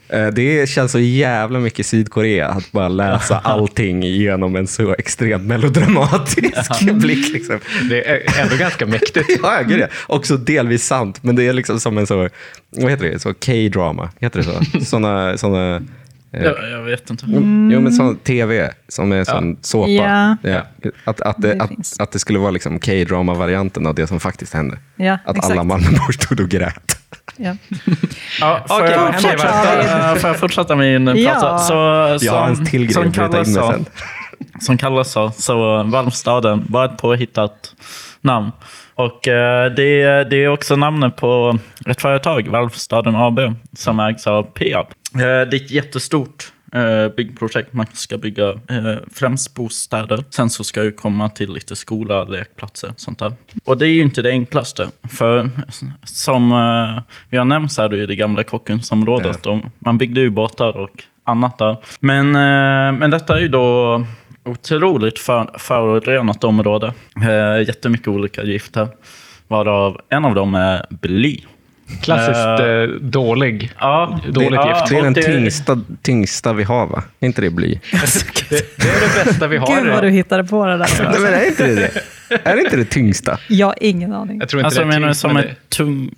Eh, Det känns så jävla mycket Sydkorea att bara läsa allting genom en så extremt melodramatisk blick. Liksom. Det är ändå ganska mäktigt. Ja, [LAUGHS] ja, gud ja. Också delvis sant, men det är liksom som en så, vad heter det, så K-drama, heter det så? [LAUGHS] Såna, såna, Jag, jag vet inte. Jo, jo, men sån tv som är sån såpa. Ja. Att, att, det, Det att, att det skulle vara liksom K-drama-varianten av det som faktiskt hände. Ja, att exakt. alla Malmöbor stod och grät. Ja. [LAUGHS] Ja, får, Okej, jag? Äh, får jag fortsätta min prata? Ja. Så, Jag har som, en till grej som att bryta kallas in med så- sen. [LAUGHS] som kallas så, så Valmstaden var ett påhittat namn. Och eh, det, är- det är också namnet på ett företag, Valmstaden AB, som ägs av Peab. Eh, det är ett jättestort eh, byggprojekt. Man ska bygga eh, främst bostäder. Sen så ska det komma till lite skola, lekplatser sånt där. Och det är ju inte det enklaste. För som vi har nämnt så är det ju det gamla Kockumsområdet. Och Man byggde ju båtar och annat där. Men, men detta är ju då otroligt för, förorenat område. Jättemycket olika gifter. Varav en av dem är bly. Klassiskt eh, dålig. Ja, Dåligt ja, gift. Det är den tyngsta, tyngsta vi har, va? Är inte det bly? [LAUGHS] Det, det är det bästa vi har. Gud vad du hittade på det där. [LAUGHS] Nej, men är inte det det? Är det inte det tyngsta? Jag har ingen aning. Jag tror inte Alltså det är menar du tyngst, som men en tung...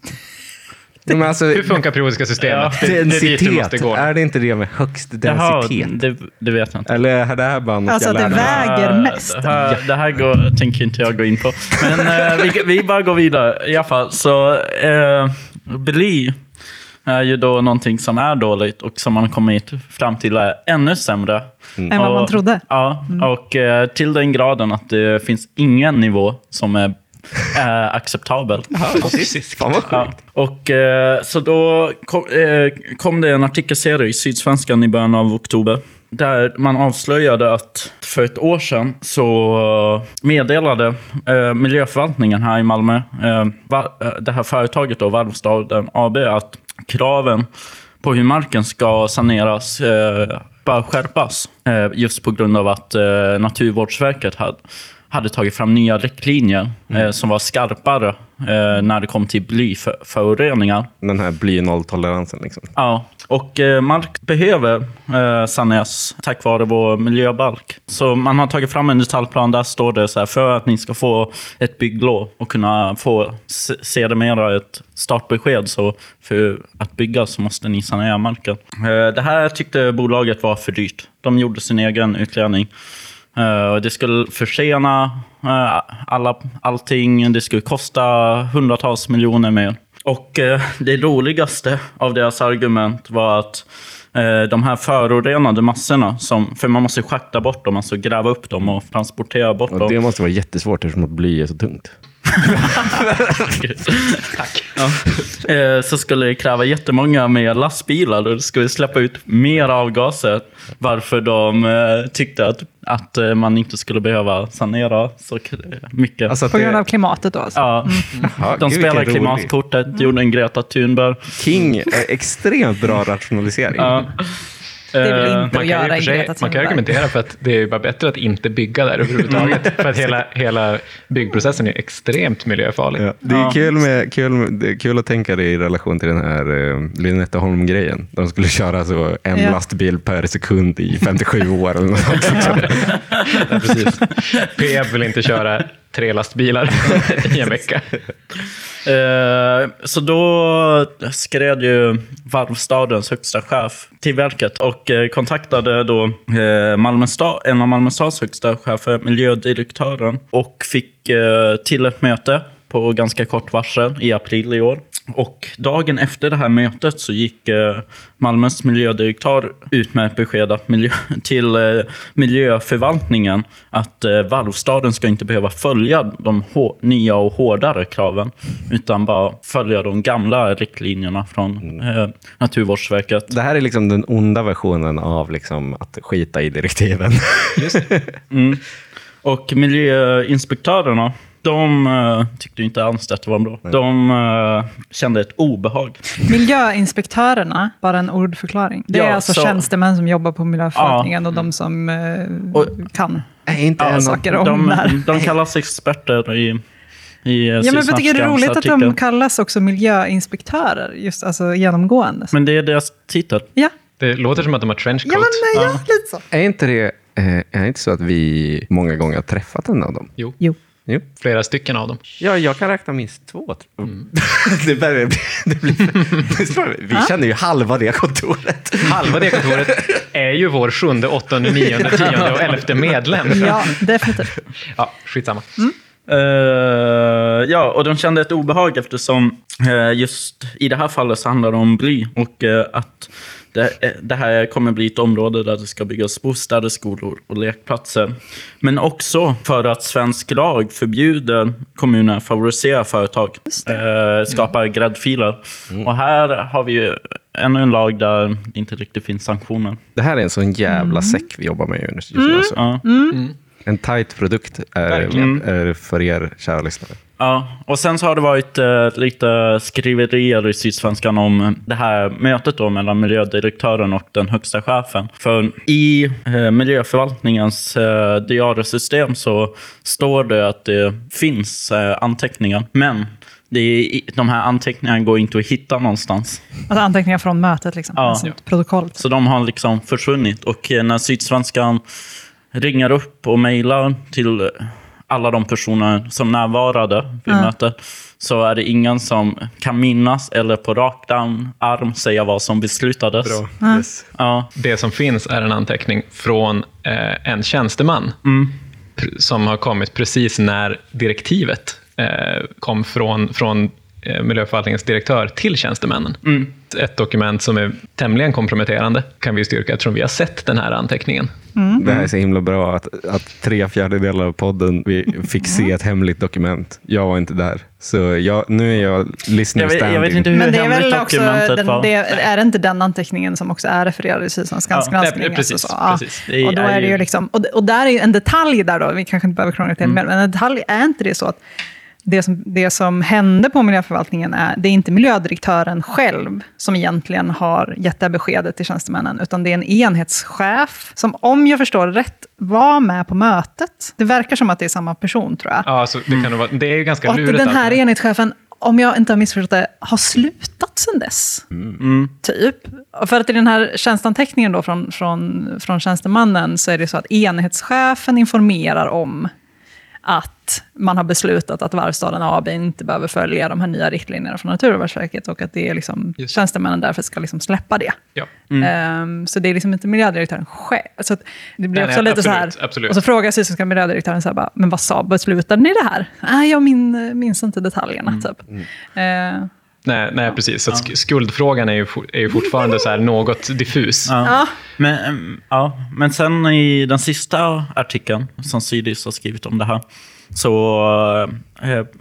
Men alltså, Hur funkar periodiska systemet? Det, det är du densitet, måste gå. är det inte det med högst Jaha, densitet? det, det vet jag inte. Eller är det här bara något Alltså jag att det lärde mig? väger Eh, mest. Det här, det här går, tänker inte jag gå in på. Men eh, vi, vi bara går vidare i alla fall. Så eh, bly är ju då någonting som är dåligt och som man kommit fram till är ännu sämre. Än vad man trodde. Ja, och eh, till den graden att det finns ingen nivå som är är acceptabel. [LAUGHS] Fan vad Ja. Och, eh, så då kom, kom det en artikelserie i Sydsvenskan i början av oktober. Där man avslöjade att för ett år sedan så eh, meddelade eh, miljöförvaltningen här i Malmö, eh, va, eh, det här företaget då, Varvstaden AB, att kraven på hur marken ska saneras eh, bör skärpas. Eh, just på grund av att eh, Naturvårdsverket hade, hade tagit fram nya riktlinjer eh, som var skarpare eh, när det kom till blyföroreningar. Den här bly nolltoleransen liksom. Ja, och eh, mark behöver eh, saneras tack vare vår miljöbalk. Så man har tagit fram en detaljplan, där står det så här, för att ni ska få ett bygglov och kunna få se- sedermera ett startbesked så för att bygga så måste ni sanera marken. Eh, det här tyckte bolaget var för dyrt. De gjorde sin egen utredning. Eh, det skulle försena eh, alla, allting, det skulle kosta hundratals miljoner mer. Och eh, det roligaste av deras argument var att de här förorenade massorna, som, för man måste schakta bort dem, alltså gräva upp dem och transportera bort Och dem. det måste vara jättesvårt eftersom att bly är så tungt. [LAUGHS] Tack. Ja. Eh, så skulle det kräva jättemånga mer lastbilar och det skulle släppa ut mer avgaser. Varför de eh, tyckte att, att eh, man inte skulle behöva sanera så mycket. Alltså På grund av klimatet då alltså. ja. Jaha, De spelar vilken rolig. klimatkortet, gjorde en Greta Thunberg. King är extremt bra rationalisering. Ja. Det är väl Eh, inte Man att göra i sig, man kan argumentera för att det är bara bättre att inte bygga där överhuvudtaget. [LAUGHS] för att hela, hela byggprocessen är extremt miljöfarlig. Ja, det är Ja. kul, med, kul, det är kul att tänka det i relation till den här uh, Lynetteholm-grejen. De skulle köra så en Ja. lastbil per sekund i 57 år. Eller något. [LAUGHS] Ja, precis. Peab vill inte köra tre lastbilar [LAUGHS] i en vecka. Eh, så då skrev ju Varvstadens högsta chef till verket och eh, kontaktade då eh, Malmö stad, en av Malmö stads högsta chefer, miljödirektören, och fick eh, till ett möte på ganska kort varsel i april i år. Och dagen efter det här mötet så gick eh, Malmös miljödirektör ut med ett besked miljö, [LAUGHS] till eh, miljöförvaltningen att eh, Varvstaden ska inte behöva följa de nya och hårdare kraven utan bara följa de gamla riktlinjerna från eh, Naturvårdsverket. Det här är liksom den onda versionen av liksom att skita i direktiven. Och miljöinspektörerna, de eh, tyckte inte alls att det var bra. De eh, kände ett obehag. Miljöinspektörerna, bara en ordförklaring. Det är Ja, alltså så- tjänstemän som jobbar på miljöförvaltningen och de som eh, Och- kan är inte ja, saker om De, det här. de kallas experter i, i Ja, men jag tycker det är roligt att de artikel. kallas också miljöinspektörer, just alltså genomgående. Men det är deras titel. Ja, Det låter som att de har trenchcoat. ja men nej, ja, lite så. Är inte det är inte så att vi många gånger har träffat en av dem? Jo, Jo. Jo. flera stycken av dem. Ja, jag kan räkna minst två. tror jag. [LAUGHS] det börjar bli, det blir, [LAUGHS] vi känner ju halva det kontoret. Halva det kontoret är ju vår sjunde, åttonde, nionde, [LAUGHS] tionde och elfte medlem. Ja, definitivt. Ja, skitsamma. Eh, ja, och de kände ett obehag eftersom eh, just i det här fallet så handlar det om bly och eh, att det, eh, det här kommer bli ett område där det ska byggas bostäder, skolor och lekplatser. Men också för att svensk lag förbjuder kommuner att favorisera företag, eh, skapar gräddfiler. Och här har vi ju ännu en lag där det inte riktigt finns sanktioner. Det här är en sån jävla säck vi jobbar med just nu. Alltså. Ja. En tight produkt är, är för er kära lyssnare. Ja, och sen så har det varit eh, lite skriverier i Sydsvenskan om det här mötet då mellan miljödirektören och den högsta chefen. För i eh, miljöförvaltningens eh, diariesystem så står det att det finns eh, anteckningar, men det är, de här anteckningarna går inte att hitta någonstans. Alltså anteckningar från mötet, liksom. Ja. Alltså ett protokoll. Så de har liksom försvunnit. Och eh, när Sydsvenskan ringer upp och mejlar till alla de personer som närvarade vid Ja. mötet så är det ingen som kan minnas eller på rak arm, säga vad som beslutades. Yes. Ja, Det som finns är en anteckning från eh, en tjänsteman pr- som har kommit precis när direktivet eh, kom från, från eh, miljöförvaltningens direktör till tjänstemännen. Ett, ett dokument som är tämligen komprometterande, kan vi styrka eftersom vi har sett den här anteckningen. Det här är så himla bra att, att tre fjärdedelar av podden vi fick se ett hemligt dokument. Jag var inte där. Så jag, nu är jag listening Jag vet, standing. jag vet inte hur Men det är väl också, dokumentet den, var. det, är det inte den anteckningen som också är refererad i Sydsvenskans Ja, granskning? nej, precis, alltså ja. precis. Det Och, då är är det ju ju- liksom, och, och där är ju en detalj där då, vi kanske inte behöver krångla till Mm. det, men en detalj är inte det så att det som, det som hände på miljöförvaltningen är, det är inte miljödirektören själv som egentligen har gett det här beskedet till tjänstemännen, utan det är en enhetschef som, om jag förstår rätt, var med på mötet. Det verkar som att det är samma person, tror jag. Ja, alltså, det, kan nog vara, det är ju ganska Och att lurigt. den här alltså. enhetschefen, om jag inte har missförstått det, har slutat sedan dess. Typ. Och För att i den här tjänstanteckningen då från, från, från tjänstemannen så är det så att enhetschefen informerar om att man har beslutat att Varvstaden AB inte behöver följa de här nya riktlinjerna från Naturvårdsverket och att det är liksom, Just det. tjänstemännen därför ska liksom släppa det. Ja. Ehm, så det är liksom inte miljödirektören själv. Så det blir Nej, också nej, lite så här. absolut, absolut. Och så frågar sydsvenska miljödirektören så här bara, men vad sa, beslutade ni det här? Nej, jag min, minns inte detaljerna. Typ. Eh, Nej, nej, precis. Så sk- skuldfrågan är ju, for, är ju fortfarande så här något diffus. Ja. ja. Men, ja, men sen i den sista artikeln som Sydis har skrivit om det här, så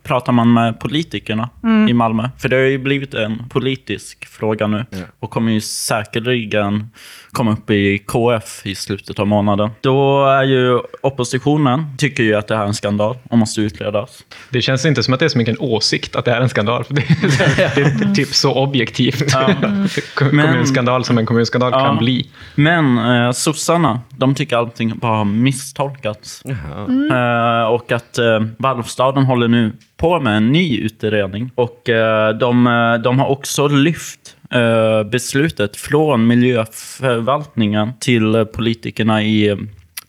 pratar man med politikerna i Malmö. För det har ju blivit en politisk fråga nu och kommer ju säkerligen komma upp i KF i slutet av månaden. Då är ju oppositionen, tycker ju att det här är en skandal och måste utredas. Det känns inte som att det är så mycket en åsikt att det här är en skandal. [LAUGHS] Det är, det är typ så objektivt. [LAUGHS] Men- Kommunskandal som en kommunskandal Ja. kan bli. Men eh, sossarna, de tycker allting bara har misstolkats. Eh, och att eh, Valvstaden håller nu på med en ny utredning. Och eh, de, eh, de har också lyft eh, beslutet från miljöförvaltningen till politikerna i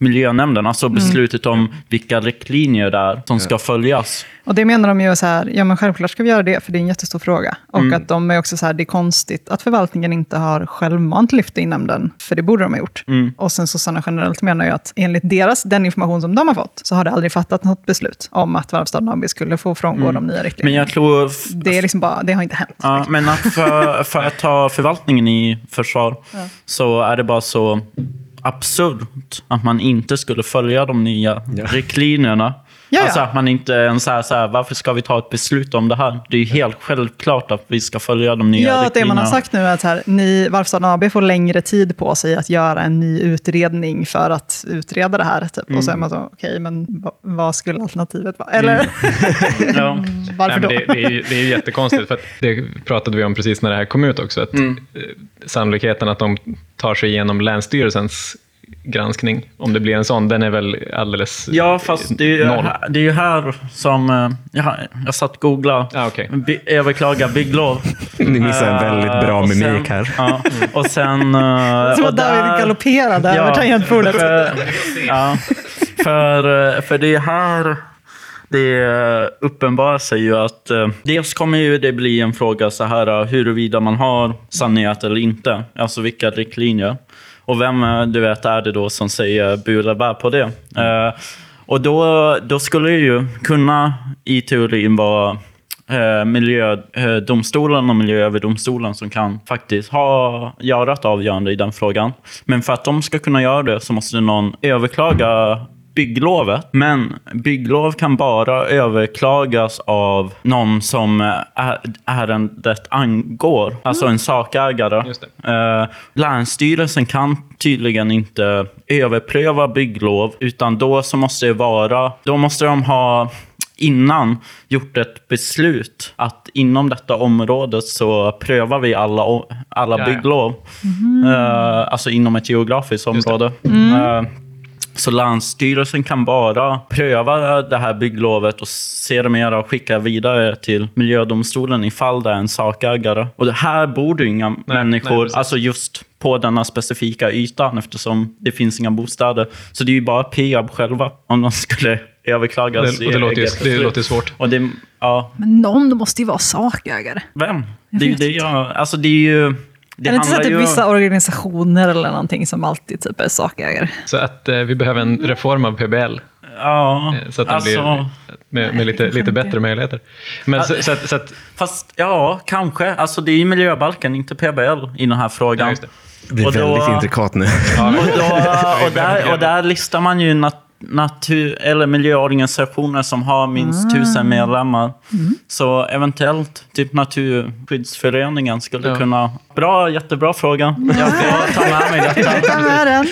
miljönämnden. Alltså beslutet om vilka riktlinjer det är som ska följas. Och det menar de ju så här, ja men självklart ska vi göra det, för det är en jättestor fråga. Och att de är också så här, det är konstigt att förvaltningen inte har självmant lyft i nämnden, för det borde de ha gjort. Och sen sossarna generellt menar ju att enligt deras, den information som de har fått, så har det aldrig fattat något beslut om att Varvstaden AB skulle få frångå de nya Men riktlinjerna. jag tror... Det är liksom bara, det har inte hänt. Ja, men att för, för att ta förvaltningen i försvar så är det bara så absurt att man inte skulle följa de nya riktlinjerna. Ja, ja. Alltså att man inte ens är så här, varför ska vi ta ett beslut om det här? Det är ju helt självklart att vi ska följa de nya Ja, att det riktlinjerna. man har sagt nu är att här, ni, Varvstaden AB får längre tid på sig att göra en ny utredning för att utreda det här. Typ. Och så är man så, okej, men va- vad skulle alternativet vara? Eller [LAUGHS] Ja. varför Nej, då? men det, det, är, ju- det är ju jättekonstigt, för att det pratade vi om precis när det här kom ut också. Att Mm. eh, Sannolikheten att de tar sig igenom Länsstyrelsens granskning, om det blir en sån, den är väl alldeles Ja, fast det är, ju noll. här, det är ju här som... eh, Jag, jag satt och googlade. Ja, okej. By, överklaga bygglov. [LAUGHS] Ni missar en väldigt bra Eh, och sen- mimik här. Ja, och sen... [LAUGHS] eh, Som och att David där- galopperade över tangentbordet. För, ja, för, för det är här det uppenbarar sig ju att eh, dels kommer ju det bli en fråga så här eh, huruvida man har sanningar eller inte. Alltså vilka riktlinjer. Och vem eh, du vet är det då som säger bu bär på det. Eh, och då, då skulle det ju kunna i teorin vara eh, miljödomstolen eh, och miljööverdomstolen som kan faktiskt ha, göra ett avgörande i den frågan. Men för att de ska kunna göra det så måste någon överklaga bygglovet. Men bygglov kan bara överklagas av någon som är- ärendet angår. Alltså en sakägare. Just Eh, Länsstyrelsen kan tydligen inte överpröva bygglov, utan då så måste det vara, då måste de ha innan gjort ett beslut att inom detta området så prövar vi alla, alla bygglov. Eh, alltså inom ett geografiskt område. Eh, så Länsstyrelsen kan bara pröva det här bygglovet och sedermera skicka vidare till miljödomstolen ifall det är en sakägare. Och det här bor ju inga människor, precis. alltså just på denna specifika ytan eftersom det finns inga bostäder. Så det är ju bara Peab själva om de skulle överklaga Det, och det, låter det låter svårt. Och det, ja, Men någon måste ju vara sakägare. vem? Det ju vet det jag, alltså det är ju... Det är det inte så att typ vissa organisationer eller någonting som alltid typ är sakägare? Så att eh, vi behöver en reform av PBL. Ja, Eh, Så att den alltså, blir med, med lite, lite bättre möjligheter. Men så, så, att, så att, Fast ja, kanske. Alltså det är ju miljöbalken, inte PBL i den här frågan. Ja, just det. Det blir Och då- väldigt intrikat nu. [LAUGHS] Och, då, och, [LAUGHS] där, och där listar man ju nat, natur, eller miljöorganisationer som har minst tusen medlemmar. Så eventuellt typ Naturskyddsföreningen skulle Ja. kunna... Bra, jättebra fråga. Jag ska [LAUGHS] ta med mig detta. Tar med den.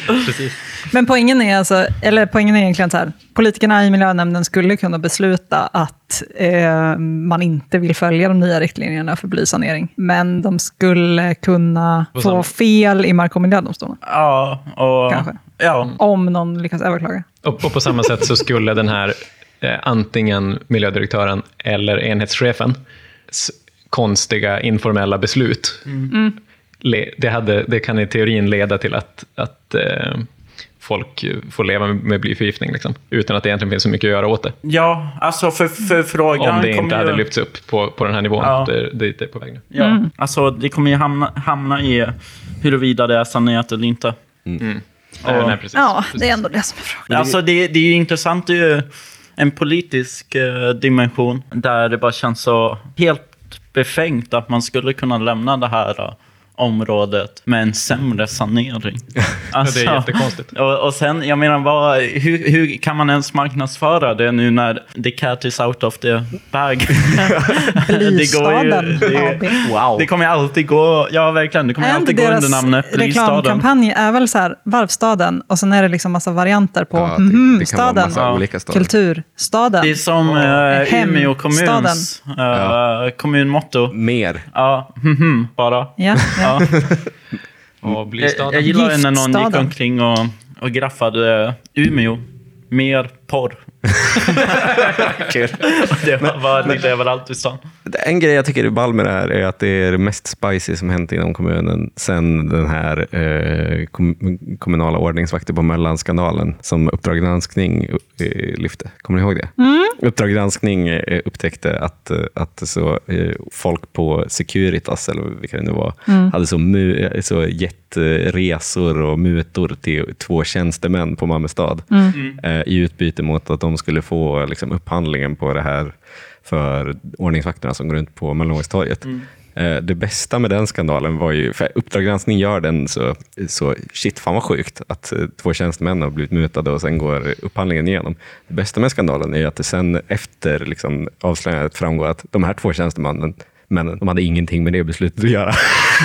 Men poängen är, alltså, eller poängen är egentligen så här, politikerna i miljönämnden skulle kunna besluta att eh, man inte vill följa de nya riktlinjerna för blysanering, men de skulle kunna få fel i Mark och miljödomstolen, Ja, och... Kanske. Ja, om någon lyckas överklaga. och, och på samma sätt så skulle den här eh, antingen miljödirektören eller enhetschefen konstiga informella beslut, le, det, hade, det kan i teorin leda till att, att eh, folk får leva med, med blyförgiftning, liksom, utan att det egentligen finns så mycket att göra åt det. ja alltså för, för frågan Om det inte ju... hade lyfts upp på, på den här nivån, Ja. det, dit det är på väg nu. Ja, alltså det kommer ju hamna, hamna i huruvida det är sanerat eller inte. Eh, nej, precis. Ja, det är ändå det som är frågan. Alltså det, det är ju intressant, det är ju en politisk eh, dimension där det bara känns så helt befängt att man skulle kunna lämna det här eh, området med en sämre sanering. [LAUGHS] Alltså, det är jättekonstigt. Och, och sen, jag menar, vad, hur, hur kan man ens marknadsföra det nu när the cat is out of the bag? [LAUGHS] Blystaden AB. wow. Det kommer ju alltid gå, ja verkligen, det kommer ju Är inte alltid gå under deras namnet Blystaden. reklamkampanj är väl så här, varvstaden, och sen är det liksom massa varianter på Ja, det- mhm, det kan vara staden, massa olika stader. kulturstaden. Det är som uh, Hem- Umeå kommuns eh, kommunmotto. Mer. Ja, mhm, bara. Ja, ja. Och Jag, blystaden. jag gillar när någon gick omkring och, och graffade eh, Umeå. Mer porr. [LAUGHS] det var, var lite överallt i stan. En grej jag tycker är ball med det här är att det är det mest spicy som hänt inom kommunen sen den här eh, kom, kommunala ordningsvakter på Möllan-skandalen som Uppdrag granskning eh, lyfte. Kommer ni ihåg det? Uppdrag granskning eh, upptäckte att, eh, att så, eh, folk på Securitas, eller vilka det nu var, hade så, mu, eh, så gett eh, resor och mutor till två tjänstemän på Malmö stad eh, i utbyte mot att de skulle få liksom, upphandlingen på det här för ordningsvakterna som går runt på Möllevångstorget. Eh, Det bästa med den skandalen var ju, för Uppdrag granskning gör den så, så shit fan vad sjukt att eh, två tjänstemän har blivit mutade och sen går upphandlingen igenom. Det bästa med skandalen är att det sen efter liksom avslöjandet framgår att de här två tjänstemännen men de hade ingenting med det beslutet att göra.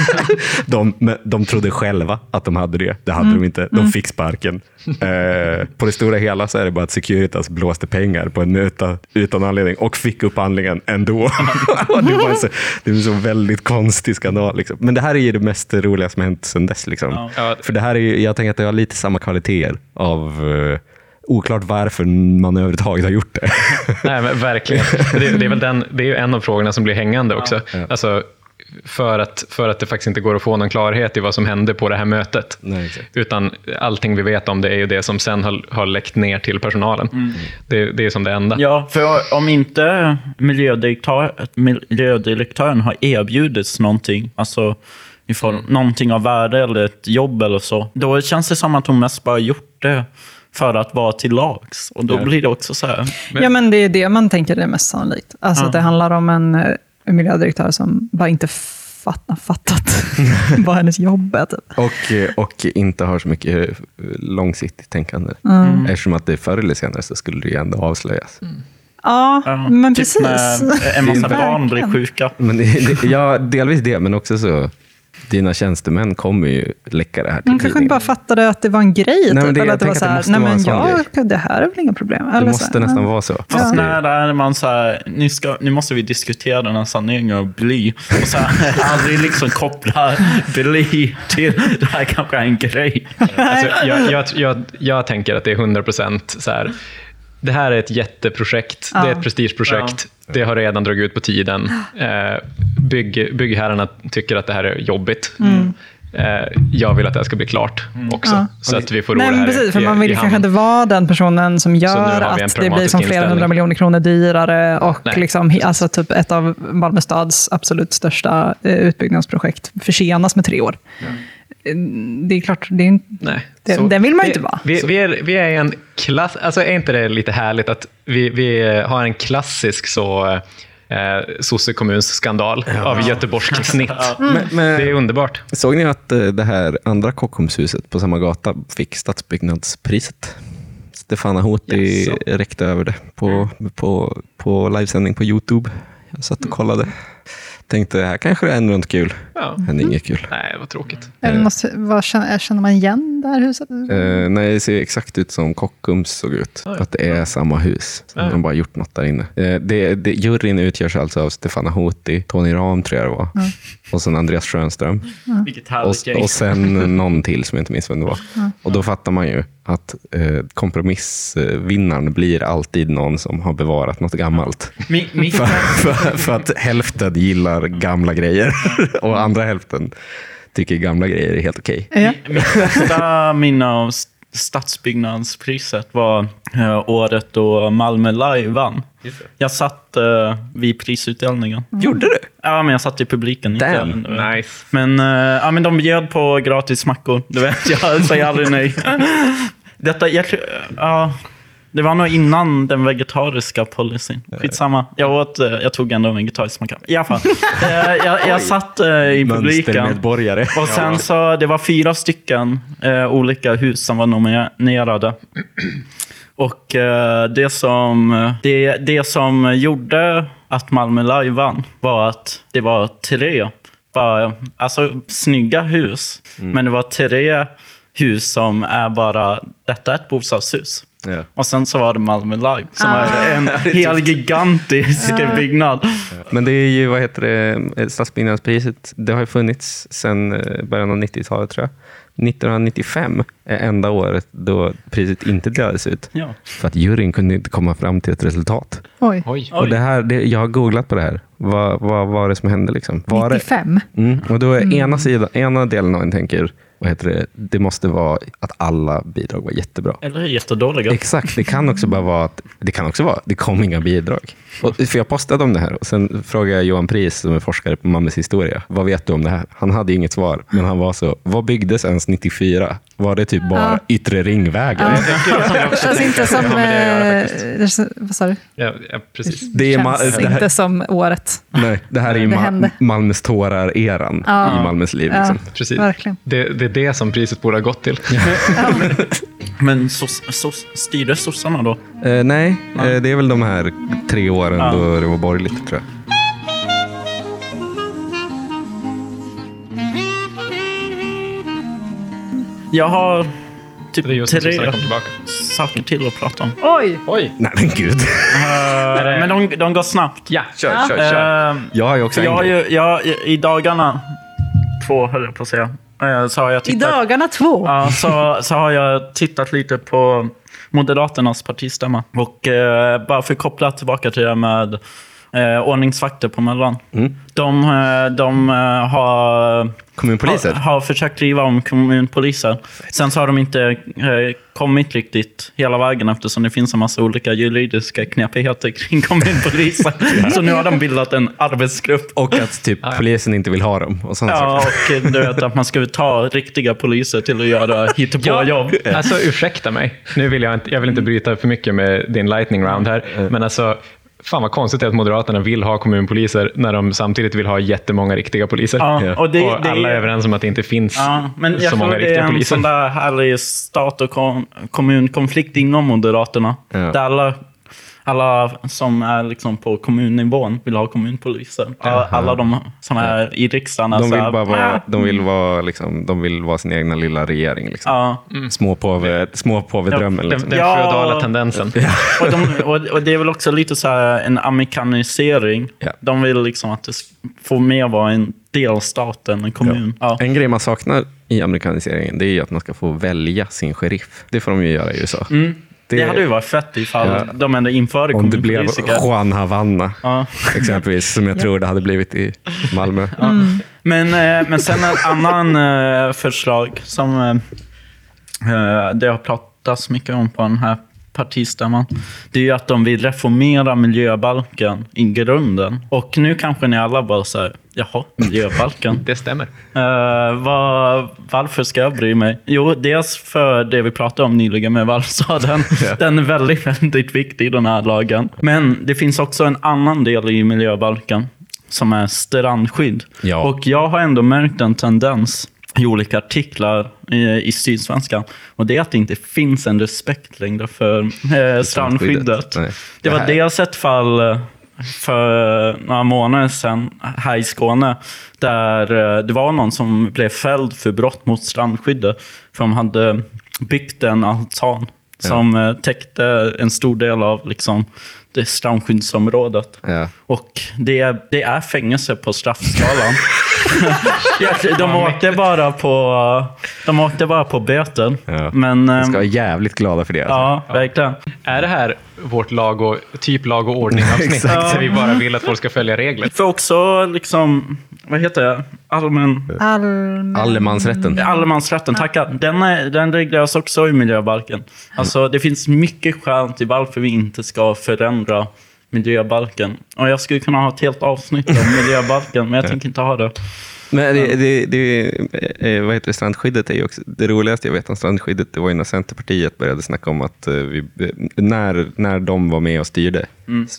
[LAUGHS] de, men de trodde själva att de hade det. Det hade de inte. De fick sparken. Eh, på det stora hela så är det bara att Securitas blåste pengar på en muta utan anledning och fick upphandlingen ändå. [LAUGHS] Det, var så, det en så väldigt konstig skandal. Liksom. Men det här är ju det mest roliga som hänt sedan dess. Liksom. Ja. För det här är, ju- jag tänker att det har lite samma kvaliteter av eh, Oklart varför man överhuvudtaget har gjort det. [LAUGHS] Nej, men verkligen. Det, det, är väl den, det är ju en av frågorna som blir hängande också. Alltså, för, att, för att det faktiskt inte går att få någon klarhet i vad som hände på det här mötet. Nej. Utan allting vi vet om det är ju det som sen har, har läckt ner till personalen. Det, det är som det enda. Ja, för om inte miljödirektör, miljödirektören har erbjudits någonting, alltså i form, någonting av värde eller ett jobb eller så, då känns det som att hon mest bara har gjort det för att vara till lags. Och då blir det också så här. ja, men det är det man tänker är mest sannolikt. Alltså Ja. att det handlar om en, eh, en miljödirektör som bara inte fatt, fattat [LAUGHS] vad hennes jobb är. Typ. Och, eh, och inte har så mycket eh, långsiktigt tänkande. Mm. Eftersom att det förr eller senare så skulle det ju ändå avslöjas. Ja, Ja, men typ precis. när en massa barn blir sjuka. Men ja, delvis det, men också så dina tjänstemän kommer ju läcka det här till Man kanske inte bara fattade att det var en grej. men typ, det- eller jag att det var så det här, nej men sån ja, det här är väl inga problem. Det Eller måste så, nästan ja. vara så. Fast det- när är man så här, nu, ska, nu måste vi diskutera den här saneringen av bly. Och så här, [LAUGHS] aldrig liksom koppla bly till det här kanske är en grej. Alltså, jag, jag, jag, jag tänker att det är 100 procent så här. Det här är ett jätteprojekt, det är ett prestigeprojekt, det har redan dragit ut på tiden. Eh, bygg, byggherrarna tycker att det här är jobbigt. Eh, jag vill att det här ska bli klart också, Ja. så att vi får ro Nej, det här precis, för i, man vill i kanske inte vara den personen som gör att det blir som flera hundra miljoner kronor dyrare och Nej, liksom, alltså typ ett av Malmö stads absolut största eh, utbyggnadsprojekt försenas med tre år. Det är klart, det är, inte- Nej. Så- den vill man ju inte vara. Vi, vi, är, vi är en klass... Alltså är inte det lite härligt att vi, vi har en klassisk så eh, sossekommunsskandal av göteborgskt snitt. Men, men, Det är underbart. Såg ni att eh, det här andra Kockumshuset på samma gata fick stadsbyggnadspriset? Stefana Hoti Jaså. räckte över det på, på, på livesändning på Youtube. Jag satt och kollade. Tänkte, här kanske det är något kul. Ja. Men inget kul. Nej, vad tråkigt. Det något, vad, känner, känner man igen det här huset? Eh, nej, det ser exakt ut som Kockums såg ut. ja. Att det är samma hus. Ja. De har bara gjort något där inne. Eh, det, det, juryn utgörs alltså av Stefana Hoti, Tony Ram tror jag det var. Och sen Andreas Schönström. Vilket härligt Och, och sen någon till som jag inte minns vem det var. Och då fattar man ju att eh, kompromissvinnaren blir alltid någon som har bevarat något gammalt. Mi, mi, För, för, för att hälften gillar gamla grejer [LAUGHS] och andra hälften tycker gamla grejer är helt okej. Ja. mitt bästa minne av st- stadsbyggnadspriset var eh, året då Malmö Live vann. Jag satt eh, vid prisutdelningen. Gjorde du? Ja, men jag satt i publiken. inte Damn, jag. Nice. Men, eh, ja, men de bjöd på gratis mackor. Du vet, jag säger aldrig nej. Detta, jag, ja, det var nog innan den vegetariska policyn. Skitsamma. Jag, åt, eh, jag tog ändå en vegetarisk macka. I alla fall. [LAUGHS] Eh, jag, jag satt eh, i publiken. Och sen så, det var fyra stycken olika hus som var nominerade. Och det, som, det, det som gjorde att Malmö Live vann var att det var tre bara, alltså, snygga hus. Men det var tre hus som är bara, detta är ett bostadshus. Ja. Och sen så var det Malmö Live som är en [LAUGHS] hel gigantisk byggnad. Men det är ju, vad heter det, stadsbyggnadspriset, det har ju funnits sedan eh, början av 90-talet tror jag. 1995 är enda året då priset inte delades ut. Ja. För att juryn kunde inte komma fram till ett resultat. Oj, Oj. Och det här, det, jag har googlat på det här. Vad, vad var det som hände? Liksom? Var det, 95. mm, och då är ena, sidan, ena delen av en tänker, vad heter det, det måste vara att alla bidrag var jättebra. Eller jättedåliga. Exakt, det kan också bara vara att det kan också vara, det kom inga bidrag. Och, för jag postade om det här och sen frågade jag Johan Pris som är forskare på Mammes historia. Vad vet du om det här? Han hade inget svar, men han var så, vad byggdes ens 94? Var det typ bara yttre ringvägar? Det känns inte som... Ja, men det eh, vad sa du? Ja, ja, precis. Det känns det här, inte som året. nej, det här är ju ma-. Malmös tårar-eran Ja. i Malmös liv. Ja. Liksom. precis. Verkligen. Det, det är det som priset borde ha gått till. [LAUGHS] Men så, så styrde sossarna då? Eh, nej, eh, det är väl de här tre åren Ja. då det var borgerligt tror jag. Jag har typ tre tillbaka. saker till att prata om. Oj! Oj! Nej men gud. Eh, men de, de går snabbt. Ja, Kör, kör, kör. Eh, Jag har ju också en jag har ju, jag, i- I dagarna, två höll jag på att säga, eh, så har jag I tittat, dagarna två. ja, så, så har jag tittat lite på Moderaternas partistämma. Och eh, bara för att koppla tillbaka till det med eh, ordningsvakter på Möllan. Mm. De, eh, de eh, har Kommunpoliser? har, har försökt driva om kommunpoliser. Sen så har de inte eh, kommit riktigt hela vägen eftersom det finns en massa olika juridiska knepigheter kring kommunpoliser. [LAUGHS] så nu har de bildat en arbetsgrupp. Och att typ polisen inte vill ha dem. Och sånt Ja, saker. och du vet att man ska ta riktiga poliser till att göra hittepå-jobb. Alltså ursäkta mig, nu vill jag inte, jag vill inte bryta för mycket med din lightning round här, men alltså Fan vad konstigt det är att Moderaterna vill ha kommunpoliser när de samtidigt vill ha jättemånga riktiga poliser. Ja, och det- och det- alla är överens om att det inte finns Ja, men jag så tror många det är riktiga en poliser. sån där härlig stat och kom, kommunkonflikt inom Moderaterna. Ja. Där alla, alla som är liksom på kommunnivån vill ha kommunpoliser. Alla, alla de som är i riksdagen De så vill bara vara, de vill vara, liksom, de vill vara sin egna lilla regering. Liksom. Ja, Småpåve, småpåvedrömmen. Den, Liksom. den Ja. feodala tendensen. [LAUGHS] och, de, och, och det är väl också lite så här en amerikanisering. Ja. De vill liksom att det får mer vara en delstat än en kommun. Ja. En grej man saknar i amerikaniseringen det är ju att man ska få välja sin sheriff. Det får de ju göra i USA. Mm. Det, hade ju varit fett ifall Ja. de ändå införde Om det blev. Juan Havanna, Ja. exempelvis, som jag tror det hade blivit i Malmö. Men, eh, men sen ett annan eh, förslag som eh, det har pratats mycket om på den här partistämman, det är ju att de vill reformera miljöbalken i grunden. Och nu kanske ni alla bara säger, jaha, miljöbalken. Det stämmer. Uh, vad, varför ska jag bry mig? Jo, dels för det vi pratade om nyligen med vallstaden. [LAUGHS] Den är väldigt, väldigt viktig, den här lagen. Men det finns också en annan del i miljöbalken som är strandskydd. Ja. Och jag har ändå märkt en tendens i olika artiklar i, i Sydsvenskan. Och det är att det inte finns en respekt längre för eh, strandskyddet. Nej. Det var dels ett fall eh, för några månader sedan här i Skåne där eh, det var någon som blev fälld för brott mot strandskyddet. För de hade byggt en altan som eh, täckte en stor del av liksom, det strandskyddsområdet. Ja. Och det det är fängelse på straffskalan. [LAUGHS] [LAUGHS] De, åkte bara på, de åkte bara på böter. Ja. Men, Vi ehm, ska vara jävligt glada för det. Alltså. ja, verkligen. Är det här vårt lag och, typ lag och ordning-avsnitt? [LAUGHS] Exakt. Där vi bara vill att folk ska följa regler? För också, liksom, vad heter det? Allmän... Allmän... Allemansrätten. Allemansrätten, tackar. Den, är, den regleras också i miljöbalken. Alltså, det finns mycket skäl till varför vi inte ska förändra miljöbalken. Och jag skulle kunna ha ett helt avsnitt om miljöbalken, men jag tänker inte ha det. Men det, det, det, eh, eh, vad heter det, strandskyddet är ju också, det roligaste jag vet om strandskyddet, det var ju när Centerpartiet började snacka om att eh, vi, när, när de var med och styrde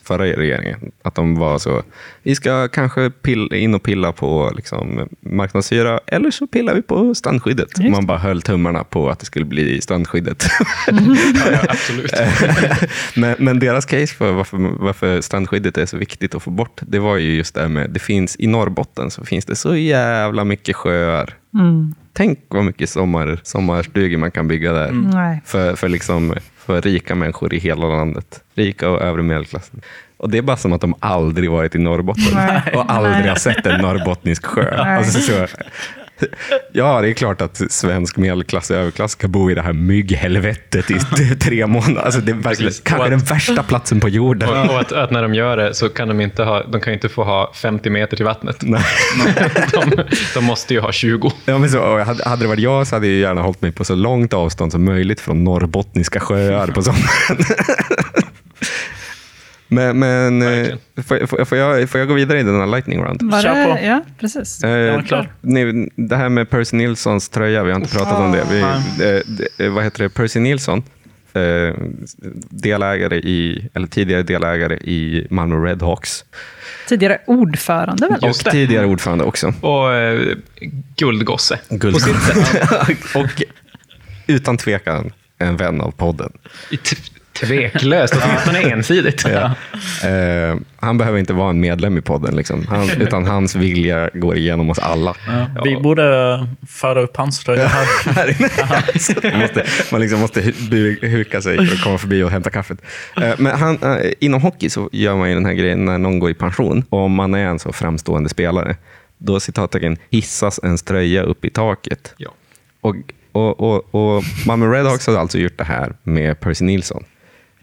förra regeringen, att de var så, vi ska kanske pill, in och pilla på liksom, marknadshyra, eller så pillar vi på strandskyddet. Just Man bara höll tummarna på att det skulle bli strandskyddet. Ja, [LAUGHS] absolut. [LAUGHS] men, men deras case för varför, varför strandskyddet är så viktigt att få bort, det var ju just det här med, det finns i Norrbotten så finns det så jävla mycket sjöar. Tänk vad mycket sommar, sommarstugor man kan bygga där. Nej. För, för, liksom, för rika människor i hela landet. Rika och övre medelklassen. Och det är bara som att de aldrig varit i Norrbotten Nej. och aldrig Nej. har sett en norrbottnisk sjö. Nej. Alltså, så, ja, det är klart att svensk medelklass och överklass ska bo i det här mygghelvetet i tre månader. Alltså, det är verkligen kanske Och den värsta platsen på jorden. Och, och att, att när de gör det så kan de inte ha, de kan inte få ha 50 meter till vattnet. Nej. [LAUGHS] De, de måste ju ha 20. Ja, men så, hade det varit jag så hade jag gärna hållit mig på så långt avstånd som möjligt från norrbottniska sjöar på sommaren. [LAUGHS] men men eh, får, får, får, jag, får jag gå vidare i den här lightning round? Var Kör på. Ja, precis. Eh, Ja, klart. ni, det här med Percy Nilssons tröja, vi har inte pratat om det. Vi, eh, det- vad heter det? Percy Nilsson, eh, delägare i, eller tidigare delägare i Malmö Redhawks Tidigare ordförande väl? och det. tidigare ordförande också. Och eh, guldgosse. Guld. På sitt sätt. [LAUGHS] och utan tvekan en vän av podden. Tveklöst, åtminstone ensidigt. Ja. [LAUGHS] Eh, han behöver inte vara en medlem i podden, liksom. han, utan hans vilja går igenom oss alla. Ja. Vi borde föra upp hans tröja [LAUGHS] här. Här inne. Man måste, man liksom måste huka sig för att komma förbi och hämta kaffet. Eh, Men han, eh, inom hockey så gör man ju den här grejen när någon går i pension. Och om man är en så framstående spelare, då citattecken hissas ens tröja upp i taket. Ja. Och, och, och, och Malmö Redhawks har alltså gjort det här med Percy Nilsson.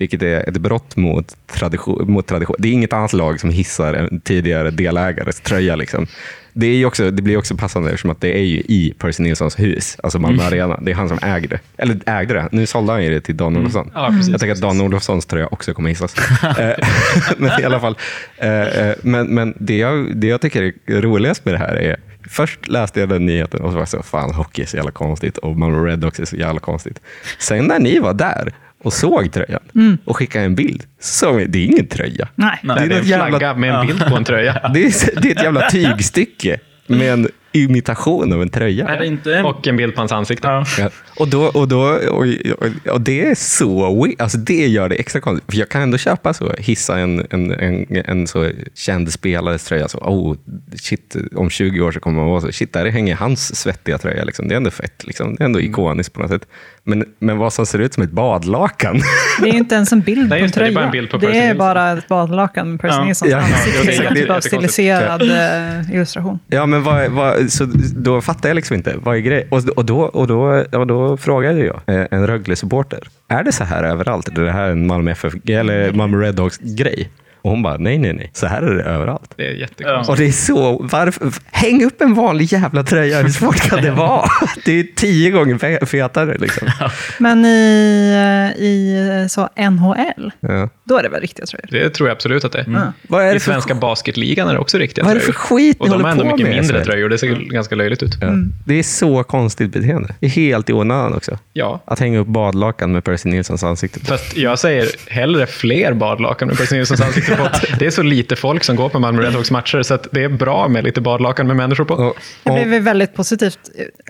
Vilket är ett brott mot tradition. Mot tradition. Det är inget annat lag som hissar en tidigare delägares tröja. Liksom. Det, är också, det blir också passande eftersom att det är ju i Percy Nilssons hus, alltså Malmö Arena. Det är han som äger det. Eller ägde det. Nu sålde han ju det till Dan Olofsson. Ja, precis, jag tänker att Dan Olofssons tröja också kommer hissas. [LAUGHS] Eh, [LAUGHS] men i alla fall. eh, eh, Men, men det, jag, det jag tycker är roligast med det här är Först läste jag den nyheten och så var jag så, fan hockey är så jävla konstigt och Malmö Redhawks är så jävla konstigt. Sen när ni var där och såg tröjan och skickade en bild, så det är ingen tröja. Nej. Nej, det är en jävla- flagga med en bild på en tröja. [LAUGHS] Det är, det är ett jävla tygstycke med en imitation av en tröja. Är det inte... Och en bild på hans ansikte. Ja. Ja. Och, då, och, då, och, och, och det är så. Alltså det gör det extra konstigt. För jag kan ändå köpa så, hissa en, en, en, en så känd spelares tröja. Så, oh, shit, om 20 år så kommer man vara så, shit, där hänger hans svettiga tröja. Liksom. Det är ändå fett. Liksom. Det är ändå ikoniskt på något sätt. Men, men vad som ser ut som ett badlakan. [LAUGHS] Det är ju inte ens en bild Nej, på en just det, är tröja. bara en bild på Det är bara ett badlakan med Percy Ja. Nilssons Ja. ansikte. Ja, det är som en typ av stiliserad eh, illustration. Ja, men vad, vad, så då fattar jag liksom inte. Vad är grejen? Och, och, då, och, då, och då frågade jag eh, en Rögle-supporter. Är det så här överallt? Är det här en Malmö, FF, eller Malmö Redhawks grej? Och hon bara, nej, nej, nej. Så här är det överallt. Det är jättekonstigt. Och det är så, varför, häng upp en vanlig jävla tröja, hur svårt kan det vara? [LAUGHS] Det är tio gånger fe- fetare liksom. Men i, i så NHL, Ja. Då är det väl riktiga tröjor? Det tror jag absolut att det är. Mm. Vad är I det för, svenska basketligan är det också riktiga vad är det för tröjor. skit ni Och de håller har ändå på mycket med? mindre tröjor. Det ser ganska löjligt ut. Ja. Det är så konstigt beteende. Det är helt i onödan också. Ja. Att hänga upp badlakan med Percy Nilssons ansikte på. Fast jag säger hellre fler badlakan med Percy Nilssons ansikte på. [LAUGHS] Det är så lite folk som går på Malmö Redhawks matcher, så att det är bra med lite badlakan med människor på. Och, Jag blev väldigt positivt,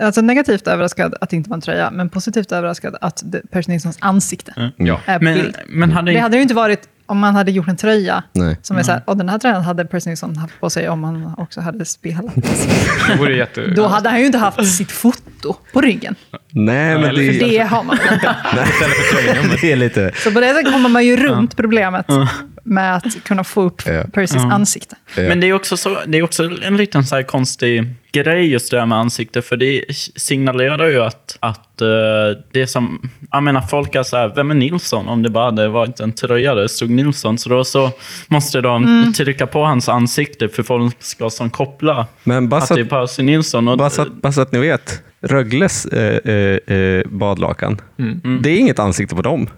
alltså negativt överraskad att det inte var en tröja, men positivt överraskad att Percy Nilssons ansikte Ja. är på Men, bild. men hade Det hade ju inte varit om man hade gjort en tröja Nej. som är så här, och den här tröjan hade Percy Nilsson haft på sig om han också hade spelat. [LAUGHS] Det vore jätte... Då hade han ju inte haft sitt foto på ryggen. nej, men det, För det har man inte. [LAUGHS] Istället för det är lite... Så på det sättet kommer man ju runt problemet med att kunna få upp Ja. Percys ansikte. Ja. Men det är också, så, det är också en liten så här konstig grej just det här med ansikte, för det signalerar ju att, att eh, det som, jag menar folk är så här, vem är Nilsson? Om det bara hade varit en tröja där det stod Nilsson, så då så måste de Mm. trycka på hans ansikte för folk ska som koppla Men bara att det är Percy Nilsson. Och, bara så att, bara så att ni vet, Rögles eh, eh, eh, badlakan, Mm. det är inget ansikte på dem.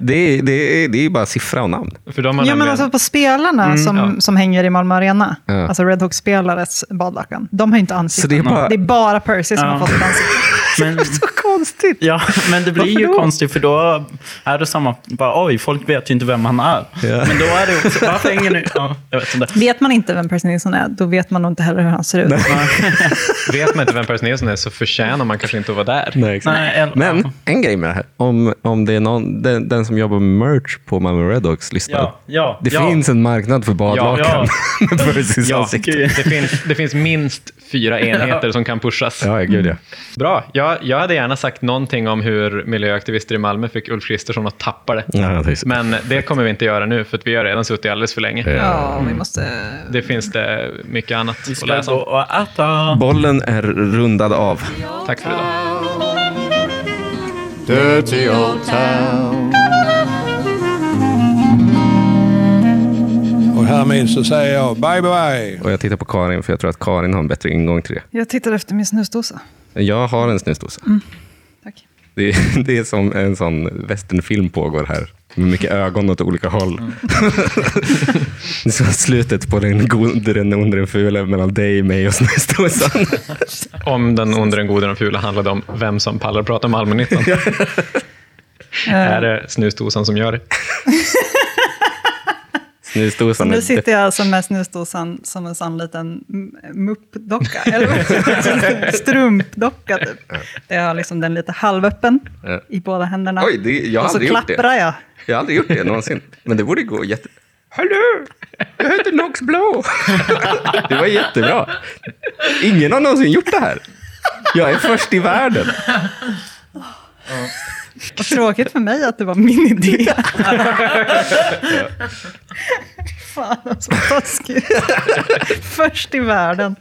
Det är, det är, det är bara siffra och namn. för de har Ja, men alltså på spelarna som, ja. som hänger i Malmö Arena, Ja. alltså Red Hawks-spelares badlakan, de har inte ansikte. Det är bara- det är bara Percy som Ja. har fått ett ansikte. [LAUGHS] [LAUGHS] men, Så konstigt! ja, men det blir Varför ju då? konstigt, för då är det samma, bara, oj, folk vet ju inte vem han är. Ja. Men då är det också, varför hänger ni... Ja, jag vet inte. Vet man inte vem Percy Nilsson är, då vet man nog inte heller hur han ser ut. [LAUGHS] Vet man inte vem Percy Nilsson är så förtjänar man kanske inte att vara där. Nej, exakt. Nej, eller- Men en grej med det här, om, om det är någon, den, den som jobbar med merch på Malmö Redhawks lyssnar. Ja, ja, det ja. finns en marknad för badlakan Ja, [LAUGHS] med Percys Ja, ansikte. Det finns, det finns minst fyra enheter som kan pushas. Ja, gud ja. Bra. Jag, jag hade gärna sagt någonting om hur miljöaktivister i Malmö fick Ulf Kristersson att tappa det. ja det. Men det kommer vi inte göra nu, för att vi har redan suttit alldeles för länge. Ja, vi måste... Det finns det mycket annat Vi att läsa om. Bollen är rundad av. Tack för idag. Dirty old town. Och härmed så säger jag bye bye. Och jag tittar på Karin, för jag tror att Karin har en bättre ingång till det. Jag tittar efter min snusdosa. Jag har en snusdosa. Tack. Det, är, [LAUGHS] det är som en sån westernfilm pågår här. Med mycket ögon åt olika håll. det är som slutet på den gode, den onde, den fule mellan dig, mig och snusdosan. [LAUGHS] Om den onde, den gode, den fula handlade om vem som pallar prata om allmännyttan. [LAUGHS] Är det snusdosan som gör det? Snusdosan Nu sitter jag alltså med snusdosan som en sån liten muppdocka, eller [LAUGHS] strumpdocka typ. Jag har liksom den lite halvöppen Ja. i båda händerna. Oj, det, jag har och så aldrig gjort det. klapprar jag. Jag har aldrig gjort det någonsin. Men det borde gå jätte... Hallå! Jag heter Nox Blow. [LAUGHS] Det var jättebra. Ingen har någonsin gjort det här. Jag är först i världen. Och tråkigt för mig att det var min idé. [LAUGHS] Fan, alltså, taskigt. Först i världen.